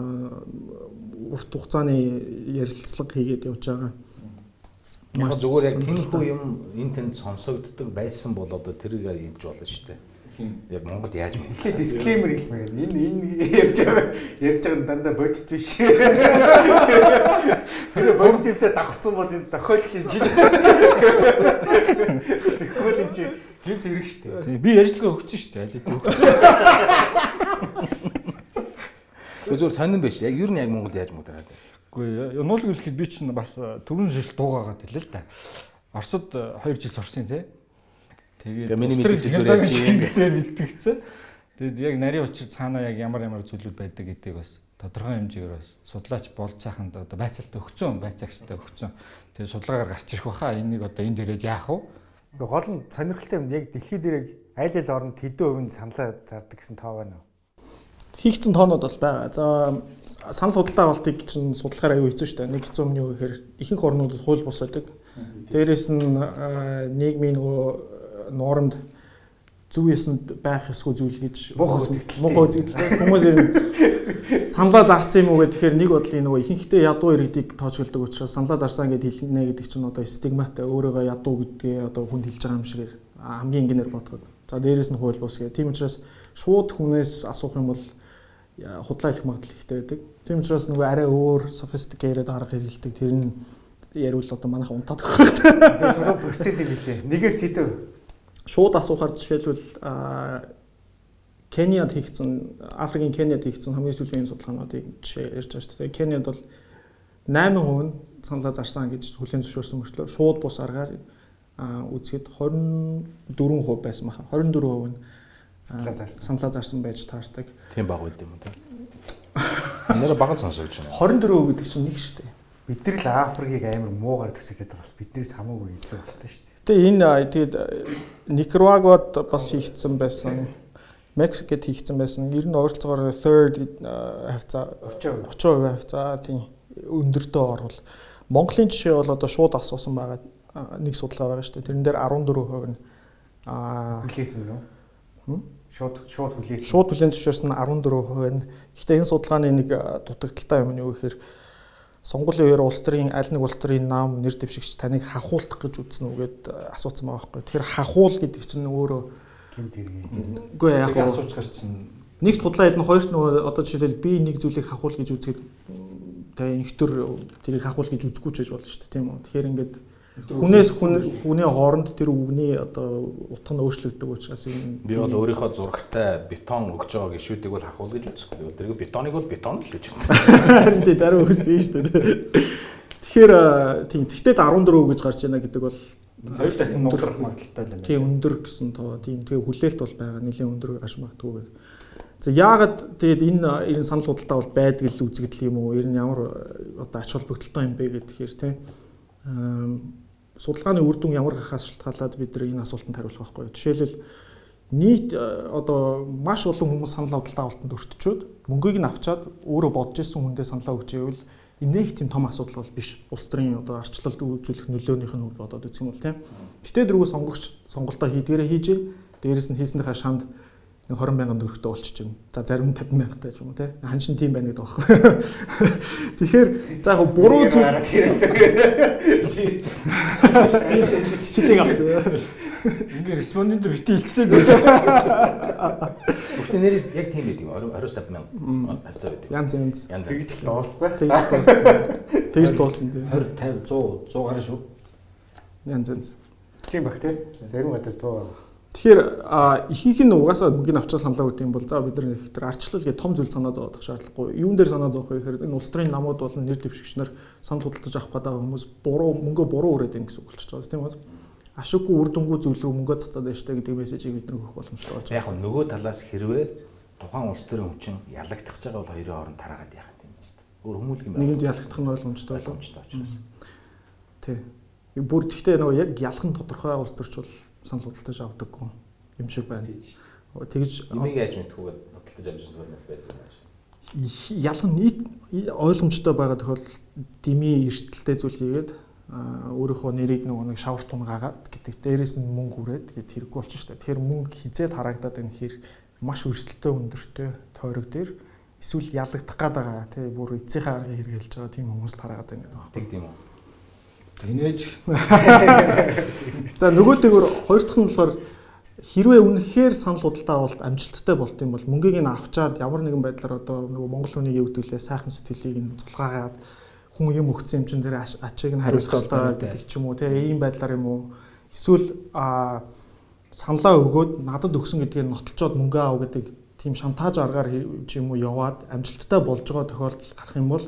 урт хугацааны ярилцлага хийгээд явж байгаа. Яг зүгээр яг тиймэрхүү юм энэ тэнд сонсогддог байсан бол одоо тэрийг хэлж болно шүү дээ. Яг Монголд яаж Эхлээ дисклеймер хэлмээр. Энэ энэ ярьж байгаа ярьж байгаа нь дандаа бодит биш. Тэр бодиттэй давхцсан бол энэ тохиолдлын жил. Тохиолдлын жил гэмт хэрэг штэ. Тийм би ярилцлага өгсөн шүү дээ. Хэдийн өгсөн. зүгээр сонирн биш. Яг ер нь яг Монголд яаж мөнгө тараад. Үгүй нуулг хэлэхэд би чинь бас түрүүн жил дуугаагаад хэлээ л да. Оросд 2 жил сурсан тий. Тэгээд Тэгээ миний зүйлээр ярьж юм. бэлтгэгдсэн. Тэгээд яг нарийн учир цаанаа яг ямар ямар зүйлүүд байдаг гэдгийг бас тодорхой хэмжээгээр бас судлаач болж цааханд одоо байцаалтаа өгцөн байцаагчтай өгцөн. Тэгээд судалгаагаар гарч ирэх баха энийг одоо энэ дээрээ яах вэ? Гол нь сонирхолтой юм яг дэлхийд дээрээ аль аль оронд хэдэн хувийн саналаа зардаг гэсэн тоо байна уу? Хийгдсэн тоонууд бол байгаа. За санал худалдаа авалтыг чинь судалгаар аюу хэцүү шүү дээ. Нэг хэцүү юм юу гэхээр ихэнх орнуудад хууль бус байдаг. Дээрээс нь нийгмийн нөгөө нууранд зөв ясанд байх эсгүй зүйл гэж муухай үзэгдэл. Муухай үзэгдэл. Хүмүүс ер нь саналаа зарсан юм уу гэхээр нэг бодлын нөгөө ихэнхдээ ядуу иргэдийг тоочголдог учраас саналаа зарсан гэдээ хэлнэ гэдэг чинь одоо стигматай өөрийгөө ядуу гэдгээ одоо хүнд хэлж байгаа юм шиг хамгийн энгийнээр бодоход. За дээрээс нь хууль бус гэх. Тийм учраас шууд хүнээс асуух юм бол худлаа хэлэх магадлал ихтэй байдаг. Тийм учраас нөгөө арай өөр sophisticated арга хэрэгэлдэг. Тэр нь яриул одоо манайха унтаад өгөх. Зөвхөн процентыг хэлээ. Нэгээр тэдэв шууд асуухаар жишээлбэл Кениад хийгдсэн Африкийн Кениад хийгдсэн хамгийн сүүлийн судалгаануудыг жишээ ярьж байгаа шүү дээ. Кениад бол 8% нь саналаа зарсан гэж хүлээн зөвшөөрсөн мөрчлөө шууд бус аргаар үзэхэд 24% байсан баха. 24% нь саналаа зарсан байж таардаг. Тийм баг байд юм уу те. Нэр багт сонсогч байна. 24% гэдэг чинь нэг шүү дээ. Бид нар л Африкийг амар муугаар төсөөлөд байгаа бол биднээс хамаагүй илүү болсон шүү дээ. Тэгээ энэ тэгээд Никарагуад бас хийгдсэн байсан. Мексикэд хийгдсэн байсан. Ер нь ойролцоогоор third хавцаа 30% 30% хавцаа тийм өндөртөө орвол Монголын жишээ бол одоо шууд асуусан байгаа нэг судалгаа байгаа шүү дээ. Тэрэн дээр 14% нь аа хүлээсэн юу? Шууд шууд хүлээсэн. Шууд хүлээн зөвшөөрсөн 14% нь. Гэхдээ энэ судалгааны нэг дутагдaltaй юм нь юу гэхээр сонгуулийн үеэр улс төрийн аль нэг улс төрийн нам нэр дэвшигч таныг хахуулах гэж үзсэн үгээд асуусан байгаа байхгүй. Тэгэхээр хахуул гэдэг чинь өөрөө гэмт хэрэг. Үгүй яг асууж гар чинь нэгт худлаа хэлнэ хоёрт нөгөө одоо жишээлбэл би нэг зүйлийг хахуул гэж үзгээд тэгээ инхтөр тэрийг хахуул гэж үзэхгүй ч гэж болно шүү дээ тийм үү. Тэгэхээр ингээд Хүнээс хүний хооронд тэр үгний одоо утга нь өөрчлөгддөг учраас энэ би бол өөрийнхөө зурагтай бетон өгж байгаа гişүүдийг бол хахуул гэж үзэхгүй. Тэр бетоныг бол бетон л гэж үзсэн. Харин тий зарим үстэй шүү дээ. Тэгэхээр тийм тэгтээ 14 гэж гарч байна гэдэг бол хоёр дахин нугарах магадaltaй байна. Тийм өндөр гэсэн тоо тийм тэгээ хүлээлт бол байгаа нэлийн өндөр гарч магадгүй гэдэг. За яагаад тэгээд энэ энэ санал худалдаа бол байдаг л үзэгдэл юм уу? Ер нь ямар одоо ач холбогдолтой юм бэ гэхээр тийм судалгааны үр дүн ямар гахаас шалтгаалаад бид энэ асуултанд хариулах байхгүй. Жишээлбэл нийт э, одоо маш олон хүмүүс санал худалдаа авалтанд өртчөөд мөнгийг нь авчаад өөрөө бодож исэн хүндээ саналаа өгч ивэл их тийм том асуудал бол биш. Улс төрийн одоо арчлалд үзүүлэх нөлөөнийх нь бодоод үзэх юм бол тийм. Гэтэ дөрвөө сонгогч сонголтоо хийдгээрээ хийж, дээрэс нь хийснийхаа шанд 20 мянган төгрөгтэй болчихж байна. За зарим нь 50 мянгантай ч юм уу те. Хан шин тийм байна гэдэг байхгүй. Тэгэхээр за яг буруу зүйл хитэг авсан. Ингээ респондент бити илчлээ. Бүгд нэр яг тийм байдаг. 20 мянган хавцаа байдаг. Янз янз. Тэгж дууссан. Тэгж дууссан. Тэгж дууссан. 20 50 100 100 гаруй шүү. Янз янз. Тийм баг те. Зарим газар 100 Тэгэхээр ихэнх нь угаасаа мөнгөний авчаа саналаа өгдөг юм бол за бид нар их тэр арчлал гэх том зүйл санаа зовоодох шаардлагагүй. Юун дээр санаа зовох вэ гэхээр энэ улс төрийн намууд болон нэр дэвшигчнэр санал худалдаж авах гэдэг хүмүүс буруу мөнгөө буруу өрөөд ийн гэсэн үг болчихж байгаа тийм үү? Ашиггүй үр дүнгүй зүйл рүү мөнгөө цацаад байна гэдэг мессежийг бид нар өгөх боломжтой болж байгаа. Яг нь нөгөө талаас хэрвээ тухайн улс төрийн хүчин ялагдах байгаа бол хоёрын хооронд тараагаад яах юм бэ? Өөр хүмүүлэг юм байна. Нэгэнд ялагдах нь ойлгомжтой ойлгомжтой учраас. Тий. Бүр тэгтээ нөгөө яг ялах нь тодорхой улс төрч бол санал худалдаж авдаггүй юм шиг байна. Тэгж энийг яаж мэдхүүгээд худалдаж авч зүгээр байдаг юм шиг. Ялан нийт ойлгомжтой байгаа тохиолдолд дими эрсдэлтэй зүйл хийгээд өөрийнхөө нэрийг нөгөө нэг шавар тунгаагаад гэдэг дээрээс нь мөнгө хүрээд тэгээд хэрэггүй болчих шүү дээ. Тэгэхээр мөнгө хизээд харагдаад энэ хэр маш өрсөлдөлтөй өндөртэй тойрог дээр эсвэл ялагдах гад байгаа тий бүр эцсийнхээ аргыг хэрэгжилж байгаа тийм хүмүүс тараагаад байна гэдэг байна. Тэг тийм үү. Тэнэж. За нөгөөдөөр хоёр дахь нь болохоор хэрвээ үнэхээр санал худалдаа авалт амжилттай болт юм бол мөнгийг нь авчаад ямар нэгэн байдлаар одоо нөгөө монгол хүнийг өвдүүлээ сайхан сэтгэлийг нь цулгаагаад хүн юм өгсөн юм чин дээр ачийг нь хариулах хэрэгтэй гэдэг ч юм уу те ийм байдлаар юм уу эсвэл саналаа өгөөд надад өгсөн гэдгийг нотолцоод мөнгө аав гэдэг тийм шантаж аргаар ч юм уу яваад амжилттай болж байгаа тохиолдол гарах юм бол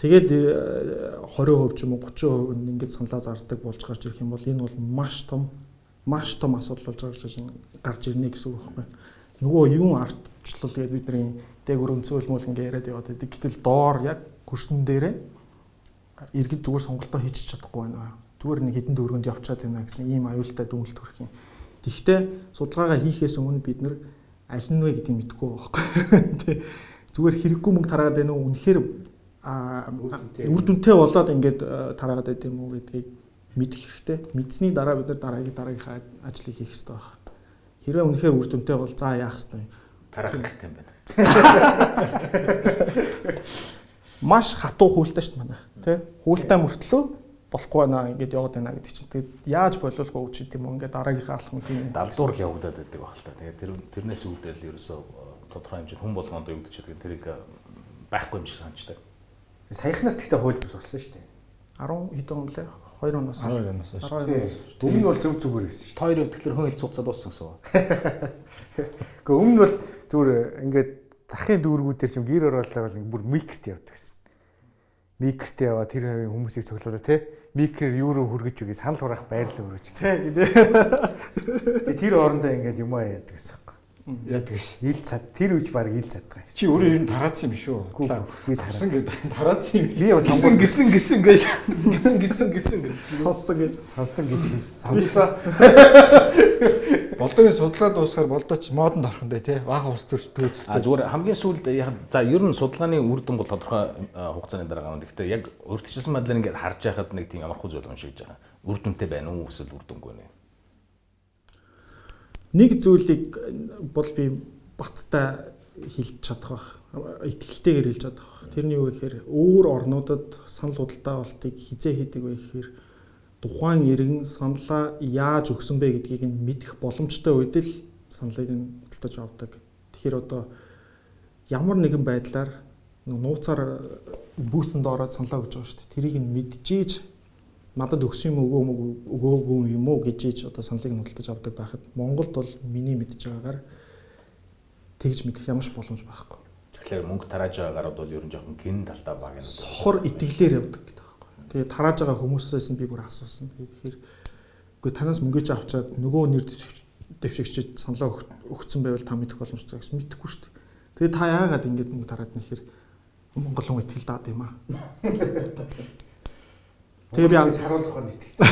Тэгээд 20% ч юм уу 30% нь ингэж саналаа зардаг болж гарч ирэх юм бол энэ бол маш том маш том асуудал болж гарч гарч ирнэ гэсэн үг байхгүй. Нөгөө юун ардчлал гэдэг бидний дээгүр өнцгөл мөл ингээ яриад яваад байдаг. Гэтэл доор яг хөрсөн дээрээ иргэд зүгээр сонголтоо хийчих чадахгүй байна. зүгээр нэг хідэн дөрөнд явчаад байна гэсэн ийм аюултай дүнэлт хүрэх юм. Тэгвэл судалгаагаа хийхээс өмнө бид нар аль нь вэ гэдгийг мэдэхгүй байхгүй. Зүгээр хэрэггүй мөнгө тараад байна уу? Үнэхээр үр дүнтэй болоод ингээд тараад байт юм уу гэдгийг мэдэх хэрэгтэй. Мэдсний дараа бид нар дараагийн дараагийнхаа ажлыг хийх хэрэгтэй байна. Хэрвээ үнэхээр үр дүнтэй бол за яах хэрэгтэй. Тарах хэрэгтэй юм байна. Маш хатуу хуультай шүү дээ манайх. Тэ? Хуультай мөртлөө болохгүй байна ингээд яваад байна гэдэг чинь. Тэгээд яаж боловлох уу ч гэдэм юм ингээд дараагийнхаа алхам хийнэ. Далдуур л явагдаад байдаг баг л та. Тэгээд тэр тэрнээс үүдэл ерөөсөө тодорхой хэмжээнд хүн болгонд явагдчихад тэрийг байхгүй юм шиг санагддаг. Саяхнаас тэгтээ хууль бус болсон шүү дээ. 10 хэдэн он лээ 2 оноос 12 оноос хойш. 12 Өмнө нь бол зөв зүгээр байсан шүү. Хоёр тэгэхээр хүн хэл цуцаад дууссан гэсэн үг. Гэхдээ өмнө нь бол зүгээр ингээд захын дүүргүүдээр чим гэр ороолоор бол бүр микрт явдаг гэсэн. Микрт яваа тэр хавийн хүмүүсийг цоглуулаа те. Микрээр юу руу хүргэж үгүй санал хураах байрлал өргөж. Тэ. Тэр орондоо ингээд юм аа яадаг гэсэн. Яадаг ш. Ил цад тэр үж баг ил цадгаа. Чи өөрөө ер нь тараацсан юм шүү. Би тарсан гэдэг тараацсан юм. Би бас гисэн гисэн гисэн гэж гисэн гисэн гисэн гэж сонссон гэж. сонсон гэж сонссоо. Болдогийн судалгаа дуусгаар болдооч модонд орхон дээ тий. Бага ус төрч төөцөлтэй. А зүгээр хамгийн сүүлд яг за ер нь судалгааны үр дүн бол тодорхой хугацааны дараа гарна. Гэхдээ яг өөрчлөсөн байдлаар ингээд харж байхад нэг тийм амархгүй зүйл уншиж байгаа. Үр дүнтэй байна уу эсвэл үр дүнгүй нэ? Нэг зүйлийг бол би баттай хэлж чадах бах. Итгэлтэйгээр хэлж чадах бах. Тэрний юу гэхээр өөр орнуудад санал худалдаа болтыг хизээ хийдэг вэ гэхээр тухайн иргэн саналаа яаж өгсөн бэ гэдгийг нь мэдэх боломжтой үед л саналыг нь худалдаж авдаг. Тэгэхээр одоо ямар нэгэн байдлаар нууцаар бүүтэнд ороод саналаа өгч байгаа шүү дээ. Тэрийг нь мэдчихийж надад өгсөн юм өгөө өгөөгүй юм уу гэж иж одоо саналыг нь худалдаж авдаг байхад Монголд бол миний мэдж байгаагаар тэгж мэдэх ямар ч боломж байхгүй. Тэгэхээр мөнгө тарааж байгаа гарууд бол ер нь жоохон гин талтай баг юм. Сохор итгэлээр явдаг гэдэг Тэгээ тарааж байгаа хүмүүсээс нь би бүр асуусан. Тэгэхээр үгүй танаас мөнгөж авчаад нөгөө нэр дэвшигчд саналаа өгсөн байвал та мэдэх боломжтой гэсэн мэдэхгүй шүү дээ. Тэгээ та яагаад ингэж мөнгө тараад нэхэр Монгол хүн итгэл даад юм аа. Тэгээ би харуулах нь итгэв.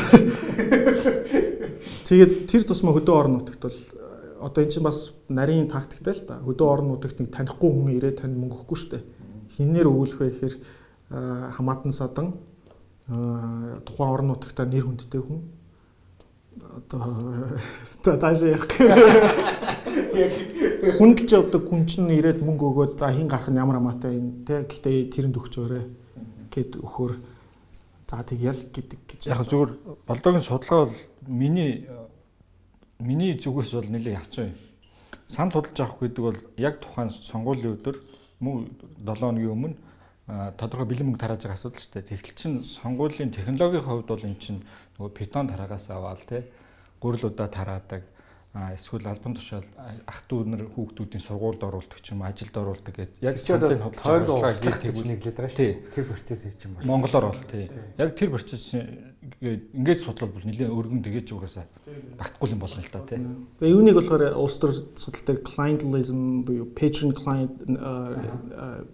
Тэгээд тэр тусмаа хөдөө орон нутагт бол одоо эн чинь бас нарийн тактиктай л та. Хөдөө орон нутагт нэг танихгүй хүн ирээд танд мөнгө өгөхгүй шүү дээ. Хинээр өгүүлэх вэ гэхээр хамаатан садан тухайн орон нутагта нэр хүндтэй хүн одоо цааш явах хүндэлж явдаг хүн чинь ирээд мөнгө өгөөд за хин гарах нь ямар амаатай юм те гэхдээ тэрэнд өгч өрөө гэд өхөр за тэгэл гэдэг гэж яг зүгээр болдогийн судалгаа бол миний миний зүгээс бол нэлээд явцсан юм санал худалдаж авах гэдэг бол яг тухайн сонгуулийн өдөр мөн 7 өдрийн өмнө тодорхой бэлэн мөнгө тарааж байгаа асуудал шүү дээ. Тэгтэл чин сонгуулийн технологийн хувьд бол эн чин нөгөө питон тараагаас аваад тий гурилуудаа тараадаг эсвэл албан тушаал ах トゥ нар хүүхдүүдийн сургуульд оруулдаг ч юм ажилд оруулдаг гэдэг яг саналын хөдөлгөөг гэж нэглээд байгаа шүү дээ. Тэр процесс хийж юм байна. Монголоор бол тий. Яг тэр процесс ингээд судлал бол нэлээд өргөн тгийж угаасаа багтахгүй юм болно л да тий. Тэгээ юуныг болохоор улс төр судалдаг clientelism буюу patron client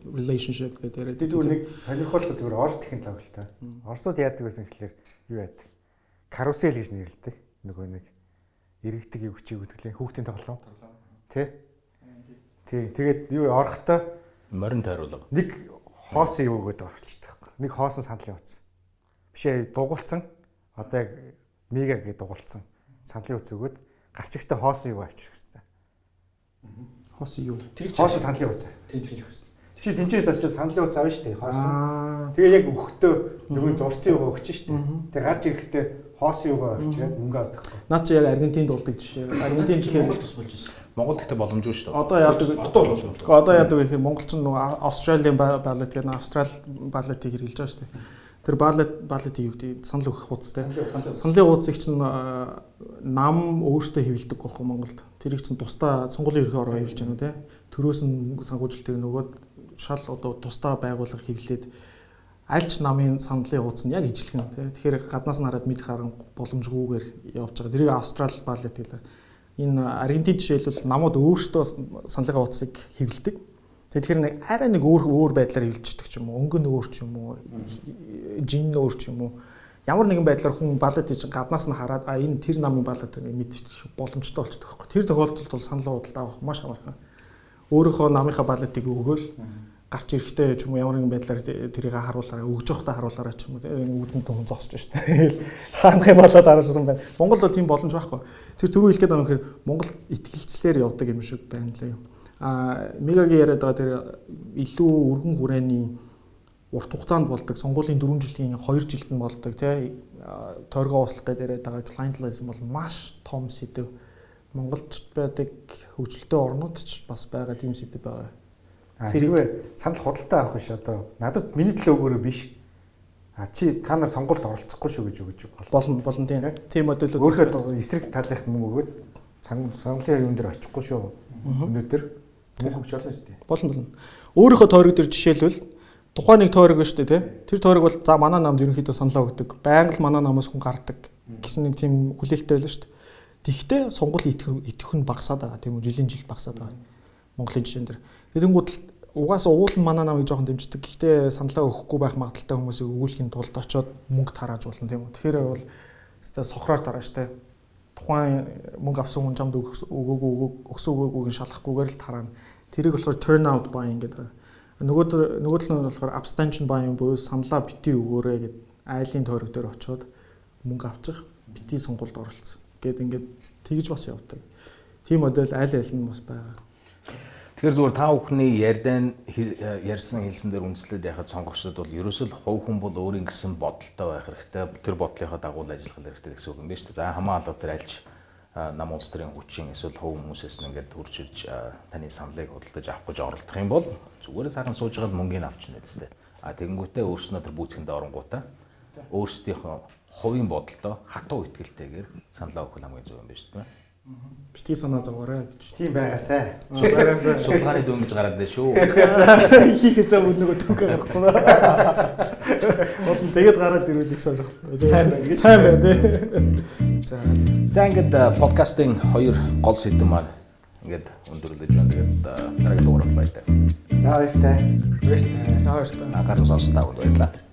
relationship гэдэг. Тэр зүгээр нэг сонирхолтой зүгээр орс технологи л та. Орсууд яадаг гэсэн гэхэлэр юу яадаг? Карусел гэж нэрлэдэг. Нөгөө нэг иргэдэг юу хүчийг үтгэлээ хүүхдийн тоглоом. Тэ? Тий. Тэгээд юу орохдоо морин тойруулга. Нэг хоосон юу өгөөд орчихдаг байхгүй. Нэг хоосон сандлын утас. Биш ээ дугуулсан. Одоо яг мега гэж дугуулсан. Сандлын утас өгөөд гарчигтай хоосон юу авчрах хэрэгтэй. Хоосон юу? Хоосон сандлын утас. Тэнцвэж өгсөн. Чи тэнцээс очиж сандлын утас авна шүү дээ. Хоосон. Тэгээ яг өгөхдөө нөгөө зурцсан юугаа өгч шүү дээ. Тэгээ гарч ирэхдээ хоосон юугаа авчираад мөнгө авдаг. Наад чи яг Аргентинд болдог жишээ. Аргентин жишээ Монгол тус болж байна. Монгол гэхдээ боломжгүй шүү дээ. Одоо яадаг одоо болно. Одоо яадаг гэхээр монголч нь Австралийн балет гэдэг нь Австрали балетыг хэрэгжилж байгаа шүү дээ. Тэр балет балетыг юу гэдэг санал өгөх хуудастай. Саналын хуудсыг чинь нам өөртөө хэвлдэг гохоо Монголд. Тэрийг чинь тусдаа сонгуулийн ерхий ороо хэвлж байна те. Төрөөс нь санхүүжилтийг нөгөөд шал одоо тусдаа байгууллага хэвлээд альч намын сандлын хуудас нь яг ижлэгэн тий. Тэгэхээр гаднаас нь хараад мэдэх харан боломжгүйгээр явж байгаа. Тэрийг Австрали балет гэдэг. Энэ Аргентин жишээлбэл намууд өөрсдөө сандлын хуудасыг хэвлэдэг. Тэгэхээр нэг арай нэг өөр өөр байдлаар хэвлждэг ч юм уу. Өнгө нь өөр ч юм уу. Жин өөр ч юм уу. ямар нэгэн байдлаар хүн балет хийж гаднаас нь хараад а энэ тэр намын балет мэдчих боломжтой болчихдог байхгүй. Тэр тохиолдолд бол санал худалдаа авах маш амархан. Өөрийнхөө намынхаа балетыг өгөөл гарч ирэхдээ ч юм уу ямар нэгэн байдлаар тэрийг харуулаарай өгж явахдаа харуулаарай ч юм уу үүдэн том зогсож шүү дээ. Хаанхын болоод харсан байна. Монгол бол тийм боломж байхгүй. Тэр түрүү хэлгээд байгаа юм хэрэг Монгол итгэлцлэр явдаг юм шиг байна лээ. А Мегагийн яриад байгаа тэр илүү өргөн хүрээний урт хугацаанд болдог сонгуулийн 4 жилийн 2 жилд нь болдог тий тойргоо услах гэдэг яриад байгаа clientelism бол маш том сэдв. Монголд байдаг хөгжилтэй орнууд ч бас байгаа тийм сэдв байгаа. Хэрвээ санал худалдаа авах биш одоо надад миний төлөө өгөөрэй биш. А чи та нар сонгуульд оролцохгүй шүү гэж өгөж болно. Болно тийм. Тийм модулууд өөрөөр эсрэг талынх мөнгө өгөөд сонгуулийн юм дээр очихгүй шүү. Өнөөдөр мөнгө өгч болно шүү дээ. Болно болно. Өөрийнхөө тойрог дээр жишээлбэл тухайн нэг тойрог шүү дээ тий. Тэр тойрог бол за манай намд ерөнхийдөө саналаа өгдөг. Байнга л манай намаас хүн гардаг гэсэн нэг тийм хүлээлттэй байлаа шүү дээ. Тэгвэл сонгуулийн итгэх нь багасаад байгаа тийм үү жилийн жил багасаад байгаа. Монголын жишээн дээр. Тэгэнгүүт л угаасаа уул нь манай намыг жоохон дэмждэг. Гэхдээ саналаа өгөхгүй байх магадaltaй хүмүүсийг өгүүлэхийн тулд очоод мөнгө тарааж болно тийм үү. Тэгэхээр бол өстой сохроор тарааж тий. Тухайн мөнгө авсан хүн чамд өгөөгүй өгсөн өгөөгүйг шалахгүйгээр л тараана. Тэрийг болохоор turn out buying гэдэг Нөгөө нөгөө тал нь болохоор abstention buying буюу саналаа бити өгөөрэй гэд айлын тойрог дээр очиод мөнгө авчих бити сонгуульд оролцсон. Гэт ингээд тэгж бас явдаг. Тийм модель аль аль нь бас байгаа. Тэгэхээр зүгээр та бүхний ярьдан ярьсан хэлсэн дээр үндэслээд яхад сонгогчдод бол ерөөсөл хувь хүн бол өөрийн гэсэн бодолтой байх хэрэгтэй. Тэр бодлынхаа дагуу ажиллах хэрэгтэй гэсэн үг юм байна шүү дээ. За хамаа алга тэр альж нам улс төрийн хүчин эсвэл хувь хүмүүсээс нь ингээд хурж ирж таны саналыг худалдаж авах гэж оролдох юм бол зүгээр сайхан сууж байгаа мөнгөний авч нь үстэй. А тэгэнгүүтээ өөрснөө тэр бүүцгэндээ оронгуудаа өөрсдийнхөө хувийн бодолтой хатуу ихтгэлтэйгээр саналаа өгөх хамгийн зөв юм байна шүү дээ. Битгий санаа зовоорой гэж. Тийм байгаасай. Байгаасай. Сулгааны дөнгөж гараад байна шүү. Хийхээсээ өмнө нөгөө дөнгө гаргацсан. Болсон тэгээд гараад ирвэл их сонирхолтой. Сайн байна. Сайн байна тий. За. За ингээд подкастын хоёр гол сэдэв маань ингээд өндөрлөж байна. Тэгээд дараагийн дугаарт баярлалаа. За баяртай. Баяртай. За баяртай. Агаарсан сонсон таа баярлалаа.